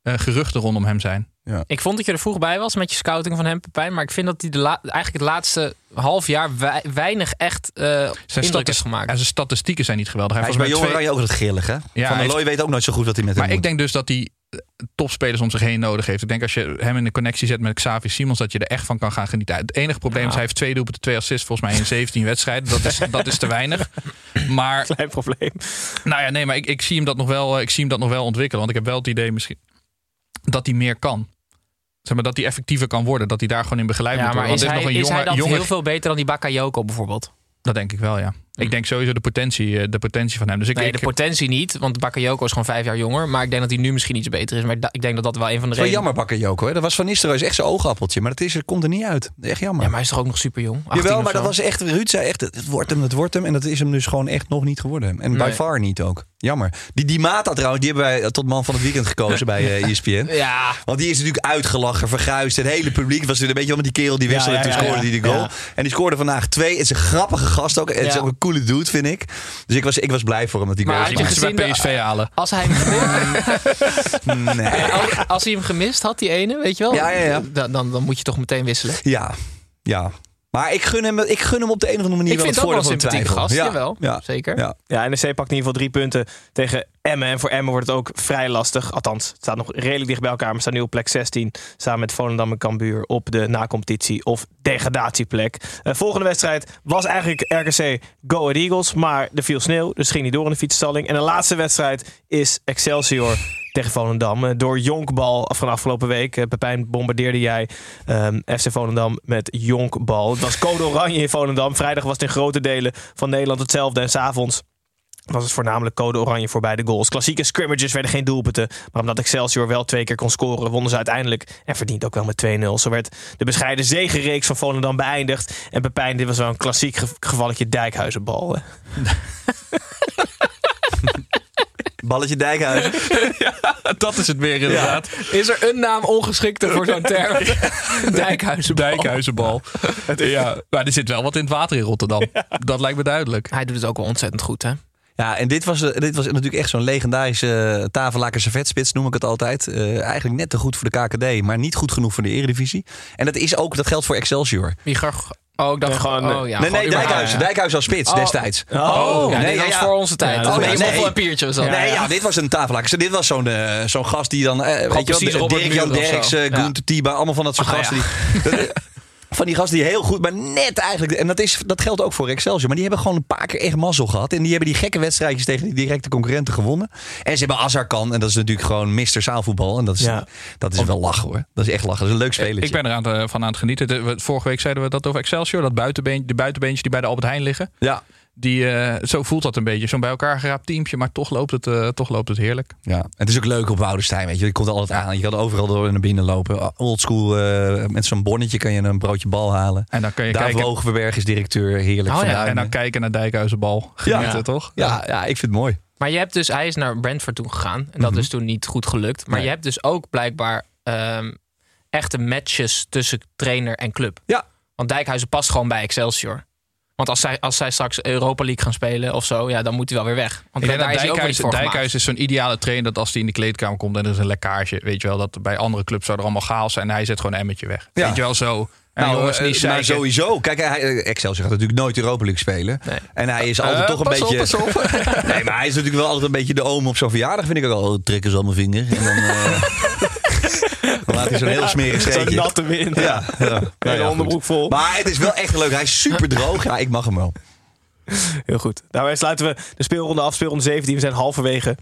F: eh, geruchten rondom hem zijn.
E: Ik vond dat je er vroeg bij was met je scouting van hem, Pepijn. Maar ik vind dat hij de eigenlijk het laatste half jaar wei- weinig echt eh
F: Zijn,
E: indruk gemaakt.
F: en zijn statistieken zijn niet geweldig.
D: Hij is
F: heeft
D: bij
F: volgens
D: Jong
F: mij
D: Oranje ook dat grillig, hè?
F: Ja,
D: Van
F: hij
D: der Looy weet ook nooit zo goed wat hij met hem
F: Maar ik denk dus dat hij eh, topspelers om zich heen nodig heeft. Ik denk als je hem in de connectie zet met Xavi Simons, dat je er echt van kan gaan genieten. Het enige probleem is, hij heeft twee doelpunten, twee assists volgens mij in 17 wedstrijden. Dat is, dat is te weinig. Maar,
C: Klein probleem.
F: nou ja, nee, maar ik, ik, zie hem dat nog wel, eh, ik zie hem dat nog wel ontwikkelen. Want ik heb wel het idee misschien dat hij meer kan. Zeg maar, dat hij effectiever kan worden. Dat hij daar gewoon in begeleid
E: Ja,
F: moet
E: maar
F: worden.
E: is hij,
F: dit
E: is
F: is nog
E: hij
F: een jonge
E: heel veel beter dan die Bakayoko bijvoorbeeld?
F: Dat denk ik wel, ja. Ik denk sowieso de potentie, eh, de potentie van hem. Dus ik,
E: nee,
F: ik,
E: de potentie niet, want Bakayoko is gewoon vijf jaar jonger. Maar ik denk dat hij nu misschien iets beter is. Maar ik denk dat dat wel een van de
D: Dat
E: redenen...
D: jammer, Bakker Joko. Hè? Dat was Van Nistelrooy is echt zijn oogappeltje. Maar het, is, komt er niet uit. Echt jammer.
E: Ja, maar hij is toch ook nog super jong?
D: Jawel, maar dat was echt... Ruud zei echt, het wordt hem, het wordt hem. En dat is hem dus gewoon echt nog niet geworden. En by
E: Nee.
D: far niet ook. Jammer. Die, die Mata trouwens, die hebben wij tot man van het weekend gekozen bij eh, ESPN.
E: Ja,
D: Want die is natuurlijk uitgelachen, verguisd. Het hele publiek was natuurlijk een beetje met die kerel die wisselde.
C: Ja, ja,
D: en toen scoorde
C: ja.
D: hij de goal.
C: Ja.
D: En die scoorde vandaag twee. Het is een grappige gast ook. Het is ook een coole dude, vind ik. Dus ik was, ik was blij voor hem dat hij
E: Maar had je
F: bij PSV halen.
E: als hij, hem,
D: Nee.
E: als, als hij hem gemist had, die ene, weet je wel?
D: Ja, ja, ja.
E: Dan, dan, dan moet je toch meteen wisselen.
D: Ja, ja. Maar ik gun hem, ik gun hem op de een of andere manier
E: Ik
D: wel
E: vind
D: het
E: dat wel een
D: voordeel van de
E: sympathieke
D: twijfel.
E: gast,
D: Ja,
E: jawel.
D: Ja,
E: Zeker.
D: ja.
C: Ja, NEC pakt in ieder geval drie punten tegen Emmen. En voor Emmen wordt het ook vrij lastig. Althans, het staat nog redelijk dicht bij elkaar. Maar staan nu op plek 16. Samen met Volendam en Cambuur op de nacompetitie of degradatieplek. Eh, volgende wedstrijd was eigenlijk RKC Go Ahead Eagles. Maar er viel sneeuw, dus ging niet door in de fietsstalling. En de laatste wedstrijd is Excelsior tegen Volendam. Eh, door Jonkbal van afgelopen week. Eh, Pepijn bombardeerde jij ehm, FC Volendam met Jonkbal. Het was code oranje in Volendam. Vrijdag was het in grote delen van Nederland hetzelfde. En s'avonds was het voornamelijk code oranje voor beide goals. Klassieke scrimmages werden geen doelpunten. Maar omdat Excelsior wel twee keer kon scoren, wonnen ze uiteindelijk. En verdient ook wel met 2-0. Zo werd de bescheiden zegenreeks van Volendam beëindigd. En Pepijn, dit was wel een klassiek ge- gevalletje Dijkhuizenbal.
D: Balletje Dijkhuizen.
F: Dat is het weer inderdaad.
E: Is er een naam ongeschikter voor zo'n term? Dijkhuizenbal.
F: Dijkhuizenbal. Ja, maar er zit wel wat in het water in Rotterdam. Dat lijkt me duidelijk.
E: Hij doet het ook wel ontzettend goed, hè?
D: Ja, en dit was, eh, dit was natuurlijk echt zo'n legendarische uh, tafellaken servetspits, noem ik het altijd. Eh, eigenlijk net te goed voor de KKD, maar niet goed genoeg voor de Eredivisie. En dat is ook, dat geldt voor Excelsior.
E: Wie graag... Oh, ik dacht gewoon... Oh, ja,
D: nee, nee. Dijkhuizen. Dijkhuizen als spits
E: Oh.
D: destijds.
E: Oh, ja,
D: nee, ja,
E: was voor onze tijd. Oh,
D: nee,
E: nee, een piertje was dat.
D: nee, ja. dit was een tafellaken. Dit was zo'n eh, zo'n gast die dan, eh, weet je wel,
E: precies Robert
D: Dirk Jan
E: Muren of zo.
D: Derks. Gunther Tiba, allemaal van dat soort
E: Ah,
D: gasten. Die, van die gasten die heel goed, maar net eigenlijk. En dat, is, dat geldt ook voor Excelsior. Maar die hebben gewoon een paar keer echt mazzel gehad. En die hebben die gekke wedstrijdjes tegen die directe concurrenten gewonnen. En ze hebben Azarkan. En dat is natuurlijk gewoon Mr. Zaalvoetbal. En dat is,
C: Ja.
D: dat is wel lachen hoor. Dat is echt lachen. Dat is een leuk speler.
F: Ik ben er aan van aan het genieten. De- we- vorige week zeiden we dat over Excelsior. Dat buitenbeentje, de buitenbeentjes die bij de Albert Heijn liggen.
D: Ja.
F: Die, eh, zo voelt dat een beetje. Zo'n bij elkaar geraapt teampje. Maar toch loopt het, eh, toch loopt het heerlijk.
D: Ja, het is ook leuk op Woudenstein, weet je. Je komt er altijd aan. Je kan overal door naar binnen lopen. Oldschool, eh met zo'n bonnetje kan je een broodje bal halen.
F: En dan kun je
D: Dave
F: kijken.
D: Hoogverberg is directeur. Heerlijk
E: Oh ja.
F: En dan kijken naar Dijkhuizenbal. Genieten,
E: Ja.
F: toch?
D: ja, ja, ik vind het mooi.
E: Maar je hebt dus, hij is naar Brentford toe gegaan. En dat
D: Mhm.
E: is toen niet goed gelukt. Maar
D: Nee.
E: je hebt dus ook blijkbaar ehm, echte matches tussen trainer en club.
D: Ja.
E: Want Dijkhuizen past gewoon bij Excelsior. Want als zij, als zij straks Europa League gaan spelen of zo, ja, dan moet hij wel weer weg. Want
F: Ik denk
E: daar
F: dat Dijkhuis. Dijkhuis is zo'n ideale trainer dat als hij in de kleedkamer komt en er is een lekkage, weet je wel, dat bij andere clubs zou er allemaal chaos zijn en hij zet gewoon een emmetje weg.
D: Ja.
F: Weet je wel zo. En
D: Nou,
F: jongens,
D: eh,
F: niet zeiken.
D: sowieso. Kijk, hij, eh, Excelsior gaat natuurlijk nooit Europa League spelen. En hij is altijd
F: Eh,
D: toch een
F: pas op,
D: beetje...
F: pas op.
D: nee, maar hij is natuurlijk wel altijd een beetje de oom op zo'n verjaardag. Vind ik ook al. Trekken ze al mijn vinger. En dan, eh, dan laat hij zo'n heel smerig
C: Zo'n
D: scheetje.
C: natte wind.
D: Ja, ja. Nou
C: onderbroek vol.
D: Maar het is wel echt leuk. Hij is super droog. Ja, ik mag hem wel.
C: Heel goed. Daarmee sluiten we de speelronde af. Speelronde 17. We zijn halverwege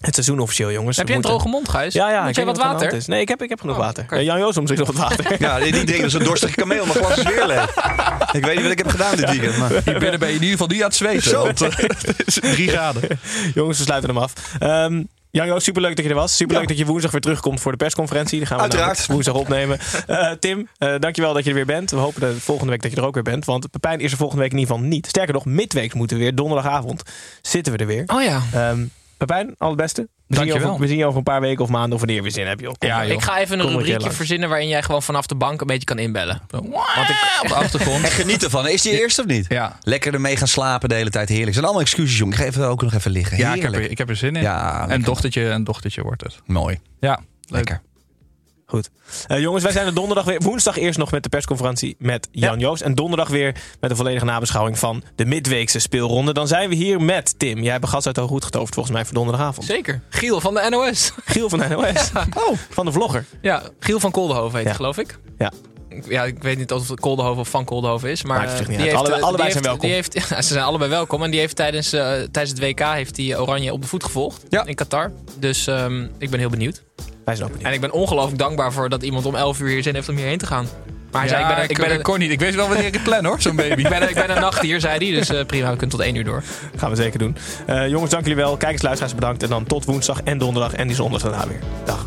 C: het seizoen officieel, jongens.
E: Heb je een droge mond, Gijs?
C: Ja, ja.
E: Moet
C: ik
E: jij wat
C: er
E: water?
C: is. Nee, ik heb, ik heb genoeg
E: Oh,
C: water. Eh, Jan Joost om zich nog wat water.
D: Ja, die, die drinkt als een dorstige kameel. Mijn glas is weer leeg. Ik weet niet wat ik heb gedaan dit weekend. Maar...
F: Binnen ben je in ieder geval niet aan het zweten.
D: Zo.
F: Drie graden.
C: Jongens, we sluiten hem af. Ehm Jan Joost, superleuk dat je er was. Superleuk dat je woensdag weer terugkomt voor de persconferentie. Die gaan we
D: Uiteraard.
C: woensdag opnemen. Eh, Tim, eh, dankjewel dat je er weer bent. We hopen de volgende week dat je er ook weer bent. Want Pepijn is er volgende week in ieder geval niet. Sterker nog, midweeks moeten we weer. Donderdagavond zitten we er weer.
E: Oh ja.
C: Ehm Pepijn, al het beste. We zien, je
F: Dankjewel.
C: over, we zien je over een paar weken of maanden of wanneer we zin hebben. Joh. Kom
F: Ja, joh.
E: Ik ga even een
C: Kom
E: rubriekje verzinnen waarin jij gewoon vanaf de bank een beetje kan inbellen.
F: Want ik, op de achtergrond.
D: En geniet ervan. Is die eerst of niet?
F: Ja.
D: Lekker ermee gaan slapen de hele tijd. Heerlijk. Het zijn allemaal excuses, jongen. Ik ga even, ook nog even liggen.
F: Ja, ik heb, er, ik heb er zin in.
D: Ja,
F: een
D: lekker.
F: dochtertje, een dochtertje wordt het.
D: Mooi.
F: Ja,
D: Lekker.
C: Goed. Eh, jongens, wij zijn er donderdag weer. Woensdag eerst nog met de persconferentie met Jan Joost. En donderdag weer met een volledige nabeschouwing van de midweekse speelronde. Dan zijn we hier met Tim. Jij hebt een gast uit de Goed getoverd volgens mij voor donderdagavond.
E: Zeker. Giel van de NOS.
C: Giel van de NOS. Oh, van de vlogger.
E: Ja, Giel van Koldenhoven heet
C: Ja.
E: geloof ik.
C: Ja.
E: Ik- Ja, ik weet niet of het Koldenhoven of van Koldenhoven is. Maar eh, die heeft,
C: Alle-
E: eh,
C: allebei
E: die
C: zijn
E: heeft-
C: welkom.
E: Die heeft, ja, ze zijn allebei welkom. En die heeft tijdens, eh, tijdens het WK heeft hij Oranje op de voet gevolgd.
D: Ja.
E: In Qatar. Dus ehm, ik ben heel benieuwd.
C: Wij zijn ook benieuwd.
E: En ik ben ongelooflijk dankbaar voor dat iemand om 11 uur hier zin heeft om hierheen te gaan. Maar hij zei, ik ben, een- ik ben,
F: kon niet. Ik weet wel wanneer ik het plan hoor, zo'n baby.
E: ik ben, een- ik ben een nacht hier, zei hij. Dus eh, prima, we kunnen tot 1 uur door.
C: Gaan we zeker doen. Eh, jongens, dank jullie wel. Kijkers, luisteraars bedankt. En dan tot woensdag en donderdag. En die zondag daarna weer. Dag.